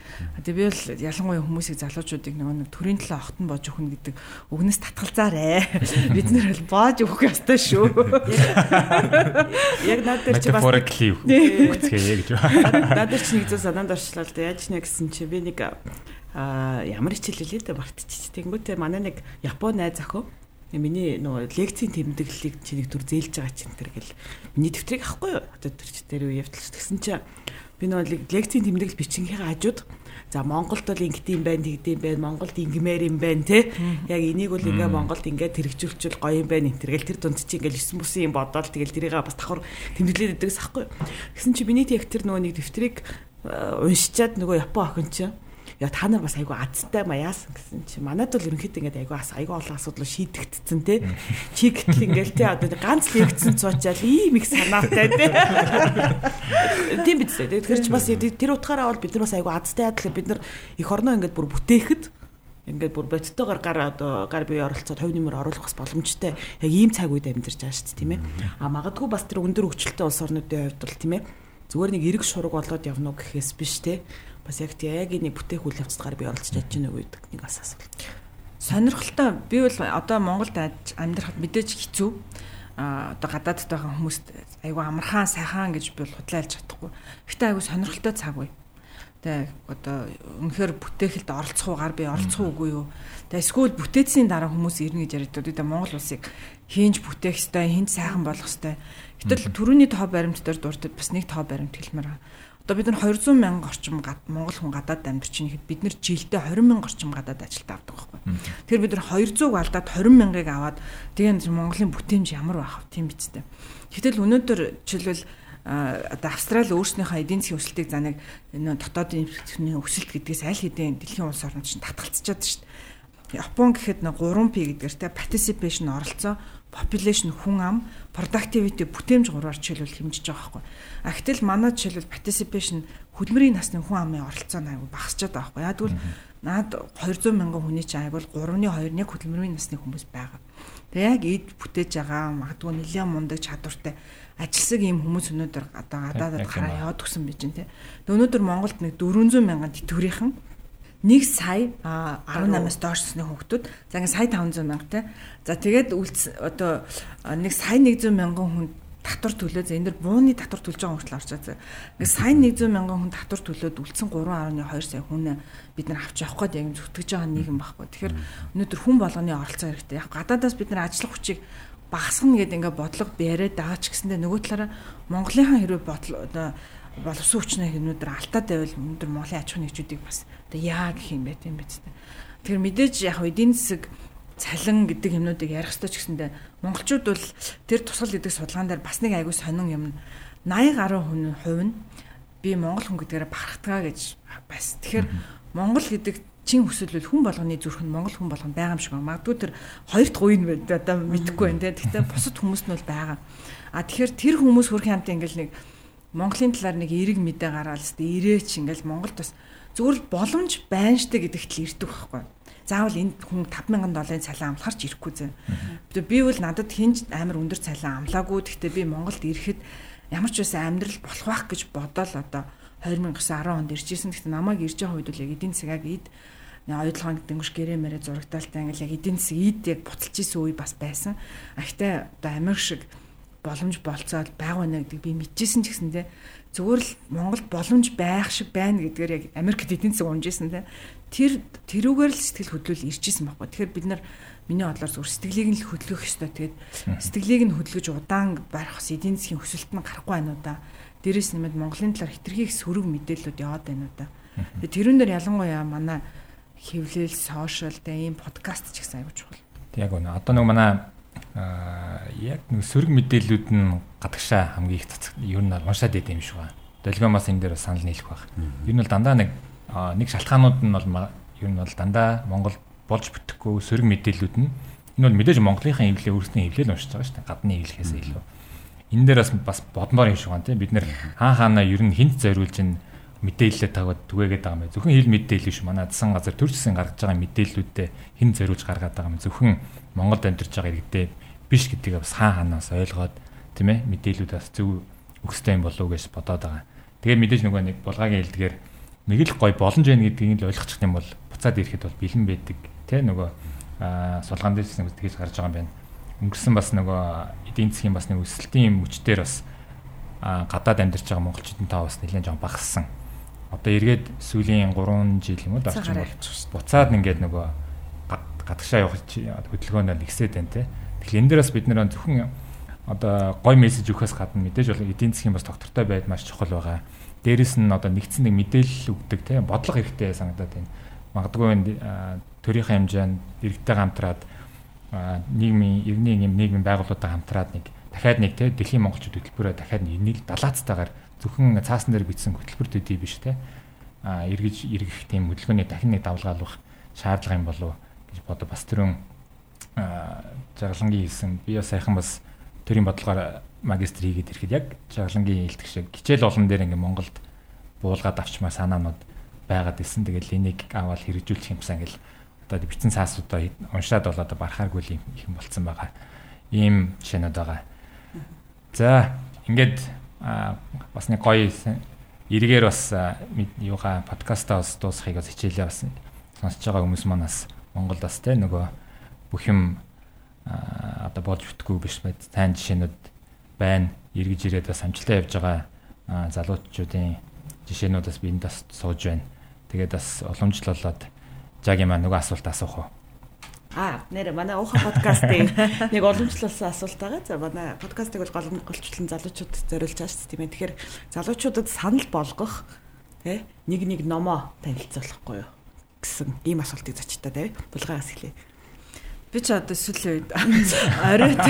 Тэгээ би бол ялангуяа хүмүүсийг залуучуудыг нөгөө нэг төрийн төлөө огтон боож өгнө гэдэг үгнээс татгалзаарэ. Бид нар бол боож өгөх ёстой шүү. Яг надад чи бас үгцгээе гэж байна. Надад чи нэг зүйл санаанд орчлоо л да. Яаж нэ гэсэн чи би нэг а ямар хичээл лээ дэ мартчих. Тэнгүүтээ манай нэг Японы найз охин миний нөгөө лекцийн тэмдэглэлийг чи нэг төр зээлж байгаа чинь тэр гэл. Миний дэвтрийг авахгүй юу? Одоо тэр чи тэр үе явталч тэгсэн чинь би нөгөө лекцийн тэмдэглэл бичгийнхээ хажууд за Монголд бол ингэдэм байх тэгдэм байх Монголд ингэмээр юм байна те яг энийг бол ингээ Монголд ингээ тэрэгжүүлчихвэл гоё юм байна энэ тэргэл тэр дунд чи ингээл 9 бүсийн юм бодоол тэгэл тэрийгээ бас давхар тэмдэглээд өгдөгс ахгүй гэсэн чи миний яг тэр нөгөө нэг дэвтрийг уншичаад нөгөө Япон охин чинь яа та нар бас айгүй азтай маяасан гэсэн чи манайд бол ерөнхийдөө ингээд айгүй ас айгүй олон асуудал шийдэгдсэн те чи гэтэл ингээд те одоо ганц лэгдсэн цуучаал ийм их санаатай те тийм биз дээ тэгэхээр чи бас тэр утгаараа бол бид нар бас айгүй азтай адил бид нар их орноо ингээд бүр бүтээхэд ингээд бүр бодтойгоор гар одоо гар бие оролцоод хувь нэмэр оруулах бас боломжтой. Яг ийм цаг үед амьдарч байгаа шүү дээ, тийм ээ. А магадгүй бас тэр өндөр хөгжилтэй улс орнуудын хувьд бол тийм ээ. Зүгээр нэг эрг шураг болоод явна уу гэхээс биш те бас яг яг нэг бүтээх үйл явцдаар би оролцож чадж гэнэ үү гэдэг нэг бас асуулт. Сонирхолтой би бол одоо Монголд амьдрахад мэдээж хэцүү. А одоо гадаадд байгаа хүмүүст айгүй амархан сайхан гэж би бол худлайлж чадахгүй. Гэхдээ айгүй сонирхолтой цаг бай. Тэ одоо үнэхээр бүтээхэлд оролцох уу гар би оролцох уугүй юу. Тэ эсвэл бүтээцийн дараа хүмүүс ирнэ гэж яриад одоо Монгол улсыг хийнж бүтээх хэвээр хинт сайхан болгох хэвээр. Гэтэл түрүүний тоо баримт дээр дуртад бас нэг тоо баримт хэлмээр байна Одоо бид нар 200 мянга орчим Монгол хүн гадаад амьдарч байгаа гэхэд бид нар жилдээ 20 мянга орчим гадаад ажилд авдаг байхгүй. Тэгэхээр бид нар 200 алдаад 20 мянгаыг аваад тэгээд Монголын бүтээмж ямар байх вэ? Тийм биз дээ. Гэтэл өнөөдөр жишээлбэл одоо Австрали өөрснийхөө эдийн засгийн өсөлтийг за нэг дотоодын инфляцийн өсөлт гэдгээс аль хэдийн дэлхийн улс орнууд чинь татгалцчихад шүү дээ. Япон гэхэд нэг 3P гэдгээр те participation оролцоо, population хүн ам, productivity бүтээмж гурваар жишээлбэл хэмжиж байгаа байхгүй. А гэтэл манай жишээлбэл participation хөдөлмөрийн насны хүн амын оролцоо нь айгүй багасчаад байгаа байхгүй. Яг тэгвэл наад 200 мянган хүний чинь айгүй 3.2 нэг хөдөлмөрийн насны хүмүүс байгаа. Тэгээ яг эд бүтээж байгаа магадгүй нэлээд мундаг чадвартай ажилсаг ийм хүмүүс өнөөдөр одоо гадаадад гараа яваад өгсөн байж те. Өнөөдөр Монголд нэг 400 мянган тэтгэврийнхэн 1 сая 18-аас доош насны хүүхдүүд за ингээ сая 500 мянга те. За тэгээд үлдсэн одоо нэг сая 100 мянган хүн татвар төлөө за энэ дэр бууны татвар төлж байгаа хүртэл орчоо. Ингээ сая 100 мянган хүн татвар төлөөд үлдсэн 3.2 сая хүн бид нар авч явах гээд яг зүтгэж байгаа нийгэм байхгүй. Тэгэхээр өнөөдөр хүн болгоны оролцоо хэрэгтэй. Яг гадаадаас бид нар ажиллах хүчийг багасгана гэдэг ингээ бодлого яриад байгаа ч гэсэндээ нөгөө талаараа Монголынхаа хэрэг бодлоо боловсон хүчнээ өнөөдөр алтаад байвал өнөөдөр Монголын аж ахуйн нэгжүүдийг бас одоо яа гэх юм бэ тийм биз дээ. Тэгэхээр мэдээж яг эдийн засаг цалин гэдэг юмнуудыг ярих хэрэгтэй ч гэсэндээ монголчууд бол тэр тусгал гэдэг судалгаан дээр бас нэг айгүй сонин юм 80 гаруй хувь нь би монгол хүн гэдгээрээ бахархтгаа гэж байсан. Тэгэхээр монгол гэдэг чин хүсэлвэл хүн болгоны зүрх нь монгол хүн болгоно байгаа юм шиг байна. Магадгүй тэр хоёр дахь үе нь одоо мэдэхгүй байна те. Гэхдээ бусад хүмүүс нь бол байгаа. А тэгэхээр тэр хүмүүс хөрх хамт ингээл нэг Монголын талаар нэг эерэг мэдээ гаргаал тест ирээч ингээл Монголд бас зүгээр боломж байна штэ гэдэгт л ирдэг байхгүй. Заавал энд хүн 5000 долларын цалин амлахарч ирэхгүй зэ. Би бол надад хинж амар өндөр цалин амлаагүй. Гэхдээ би Монголд ирэхэд ямар ч байсан амьдрал болох байх гэж бодоол одоо 2009 10 онд иржсэн. Гэхдээ намайг ирж байгаа үед бол яг эдийн засаг ид ойлгоон гэдэнгүүш гэрээ мэрэ зурагдаалтай ингээл яг эдийн засаг ид яг буталж исэн үе бас байсан. Ахтай одоо Америк шиг боломж болцоод байгаа байна гэдэг би мэдчихсэн ч гэсэндээ зүгээр л Монголд боломж байх шиг байна гэдгээр яг Америкт эдийн засаг унжсэн те тэр тэрүүгээр л сэтгэл хөдлөл иржсэн байхгүй. Тэгэхээр бид нар миний бодлоор зүгээр сэтгэлийг нь л хөдөлгөх ёстой. Тэгээд сэтгэлийг нь хөдөлгөж удаан барих бас эдийн засгийн өсөлт нь гарахгүй байна уу да. Дээрээс нэмээд Монголын талаар хитрхийг сөрөг мэдээллүүд яваад байна уу да. Тэгээд тэрүүн дээр ялангуяа манай хевлэл, сошиал тэ ийм подкаст ч гэсэн аягүй чухал. Яг үнэ. Одоо нэг манай яг нэг сөрөг мэдээллүүд нь гадагшаа хамгийн их цацаг ер нь уншаад идэм юм шиг байна. Долгиомоос энэ дээр санал нийлэх байх. Ер нь бол дандаа нэг нэг шалтгаанууд нь бол ер нь бол дандаа Монгол болж бүтэхгүй сөрөг мэдээллүүд нь энэ бол мэдээж Монголынхаа эвлээ өөрсдийн эвлээл уншиж байгаа шүү дээ. Гадны эвлэхээс илүү. Энэ дээр бас бас бодмоор юм шиг байна тийм бид нэр хаан хаанаа ер нь хинт зориулж ин мэдээлэлээ таваад түгээгээд байгаа юм. Зөвхөн хил мэдээлэл биш манай адсан газар төр зэсийн гаргаж байгаа мэдээллүүдээ хэн зориулж гаргаад байгаа юм. Зөвхөн Монголд амьдарч байгаа иргэдээ биш гэдгийг бас хаан ханаас ойлгоод тийм ээ мэдээлүүд бас зөв өгстэй юм болов уу гэж бодоод байгаа. Тэгээд мэдээж нөгөө нэг булгагийн хэлдгээр нэг л гой боломж байна гэдгийг л ойлгочих юм бол буцаад ирэхэд бол бэлэн байдаг. Тэ нөгөө сулгаан дээрс нэг тэгж гарч байгаа юм байна. Өнгөрсөн бас нөгөө эдийн засгийн бас нэг өсөлтийн мөчтөр бас гадаад амьдарч байгаа монголчуудын тоо бас нэлээд жоон багассан одоо эргээд сүүлийн 3 жил юм уу орчим бол буцаад ингээд нөгөө гадагшаа явах хөдөлгөөнөөр нэгсээд байна те. Тэгэхээр энэ дээрээс бид нэр зөвхөн одоо гой мессеж өгөхөөс гадна мэдээж бол эдийн засгийн бас доктортой байд маш чухал байгаа. Дээрэс нь одоо нэгдсэн нэг мэдээлэл өгдөг те бодлого хэрэгтэй санагдаад байна. Магадгүй энэ төрийнхээ хэмжээнд иргэдтэй хамтраад нийгмийн иргэний нийгмийн байгууллагатай хамтраад нэг дахиад нэг те дэлхийн монголчууд хөтөлбөрөөр дахиад нэг далаацтайгаар зөвхөн цаасан дээр бичсэн хөтөлбөр төдий биш те а эргэж эргэх тийм хөдөлгөөний дахин нэг давлгаалах шаардлага юм болов гэж бодо бас тэрэн жаглангийн хэлсэн. Би бас сайхан бас төрийн бодлогоор магистр хийгээд ирэхэд яг жаглангийн хэлдэг шиг хичээл олон дээр ингээм Монголд буулгаад авчмаар санаанууд байгаад исэн тэгэл энийг аваад хэрэгжүүлчих юмсан гэл одоо бичсэн цаасуудаа уншаад болоод барахааргүй юм их юм болцсон байгаа. Ийм жишээнүүд байгаа. За ингээд бас нэг гоё эргээр бас юугаа подкастаа бас дуусахыг бас хичээлээ бас сонсож байгаа хүмүүс манаас Монголд бас те нөгөө бүх юм одоо болж бүтггүй биш байд сайн жишээнүүд байна. Эргэж ирээд бас амжилтаа явж байгаа залуучуудын жишээнүүдээс би энд бас сууж байна. Тэгээд бас уламжлуулаад жагийн маань нөгөө асуулт асуух уу? Аа, нэр манай ууха подкастын нэг уламжлалсан асуулт байгаа. За манай подкастыг бол голчлон залуучуудад зориулж байгаа шүү дээ. Тэгэхээр залуучуудад санал болгох тий нэг нэг номоо танилцуулахгүй юу гэсэн ийм асуултыг зочтой тий. Булгаагаас эхлэе. Би ч одоо сүүлийн үед оройд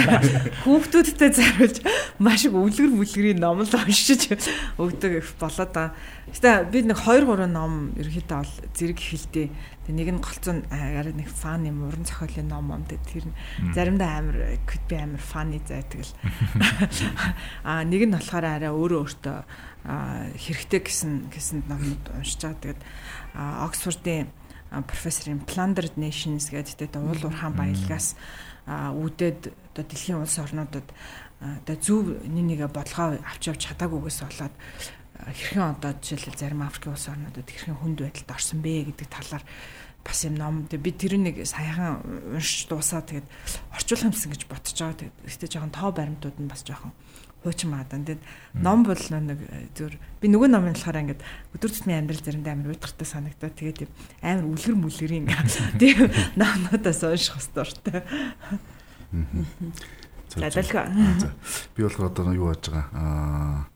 хүүхдүүдтэй зариулж маш их өвлгөр мүлгэрийн ном л уншиж өгдөг болоод байгаа. Гэтэ би нэг 2 3 ном ерөөхдөө бол зэрэг хэлдэг. Тэг нэг нь голцон арай нэг фан юм уран зохиолын ном ам тэг тэр нь заримдаа амар could be амар funny зайдаг л. Аа нэг нь болохоор арай өөрөө өөртөө хэрэгтэй гэсэн гэсэн номууд уншиж байгаа. Тэгээд Оксфордын профессорын Plundered Nations гэдэг тэ уул уурхаан баялгаас үүдээд одоо дэлхийн улс орнуудад одоо зөв нэг бодлогоо авч явж чадаагүйгээс болоод хэрхэн одоо жишээлбэл зарим Африкийн улс орнуудад хэрхэн хүнд байдалд орсон бэ гэдэг талаар бас юм ном би тэр нэг саяхан уншиж дуусаа тэгээд орчуулах юмсан гэж ботж байгаа. Тэгээд ихтэй жоохон тоо баримтууд нь бас жоохон хуучин маадан. Тэгээд ном бол нэг э, зүр би нөгөө номын болохоор ингээд өдөр тутмын амьдрал заримдаа амар уйдгартай санагдаа. Тэгээд амар үлгэр мүлгэрийн тийм номнуудаас унших хөстөртэй. Задалга. Би болохоор одоо юу яаж байгаа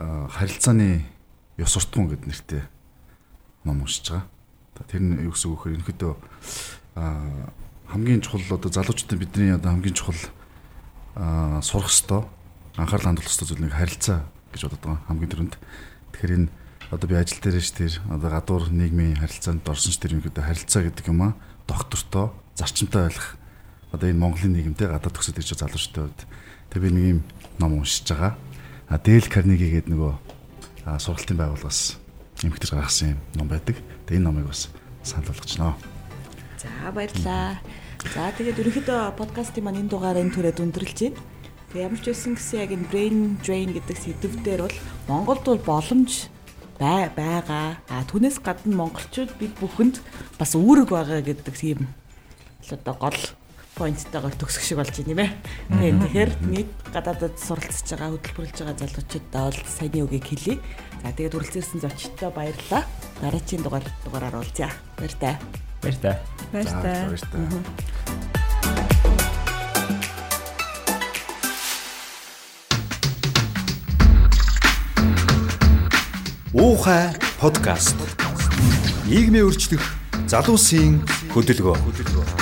аа харилцааны ёс суртахуун гэдэг нэртэй ном уншиж байгаа. Тэр нь юу гэсэн үг вэ? Ерөнхийдөө аа хамгийн чухал одоо залуучуудын бидний одоо хамгийн чухал аа сурах ёстой анхаарал хандуулах ёстой зүйл нэг харилцаа гэж бодод байгаа хамгийн түрүүнд. Тэгэхээр энэ одоо би ажил дээр ш тэр одоо гадуур нийгмийн харилцаанд орсон ч тэр ерөнхийдөө харилцаа гэдэг юм аа доктортой зарчимтай ойлгох одоо энэ Монголын нийгэмтэй гадаад төгсөд ирж байгаа залуучтай үед тэг би нэг юм ном уншиж байгаа. А Дэл Карнеги гэдэг нөгөө сургалтын байгууллагаас эмхтэр гаргасан юм ном байдаг. Тэг энэ номыг бас санал болгочихноо. За баярлаа. За тэгээд ерөнхийдөө подкастын маань энэ дугаарыг түрээд өндөрлж байна. Тэг ямар ч байсан гэсэн яг энэ brain drain гэдэг сэдв дээр бол Монголд бол боломж бай байгаа. А түүнээс гадна монголчууд бид бүхэнд бас үүрэг байгаа гэдэг тийм л одоо гол поинттайгаар төгсөх шиг болж байна юм ээ. Тийм тэгэхээр нийт гадаадад суралцж байгаа хөтөлбөрлж байгаа залуучуудаа бол саяны үгийг хэлье. За тэгээд үргэлжлүүлсэн зочдтой баярлалаа. Дараагийн дугаар дугаараар уулзъя. Баяртай. Баяртай. Баяртай. Баяртай. Уухай подкаст. Нийгмийн өөрчлөх залуусын хөдөлгөөн.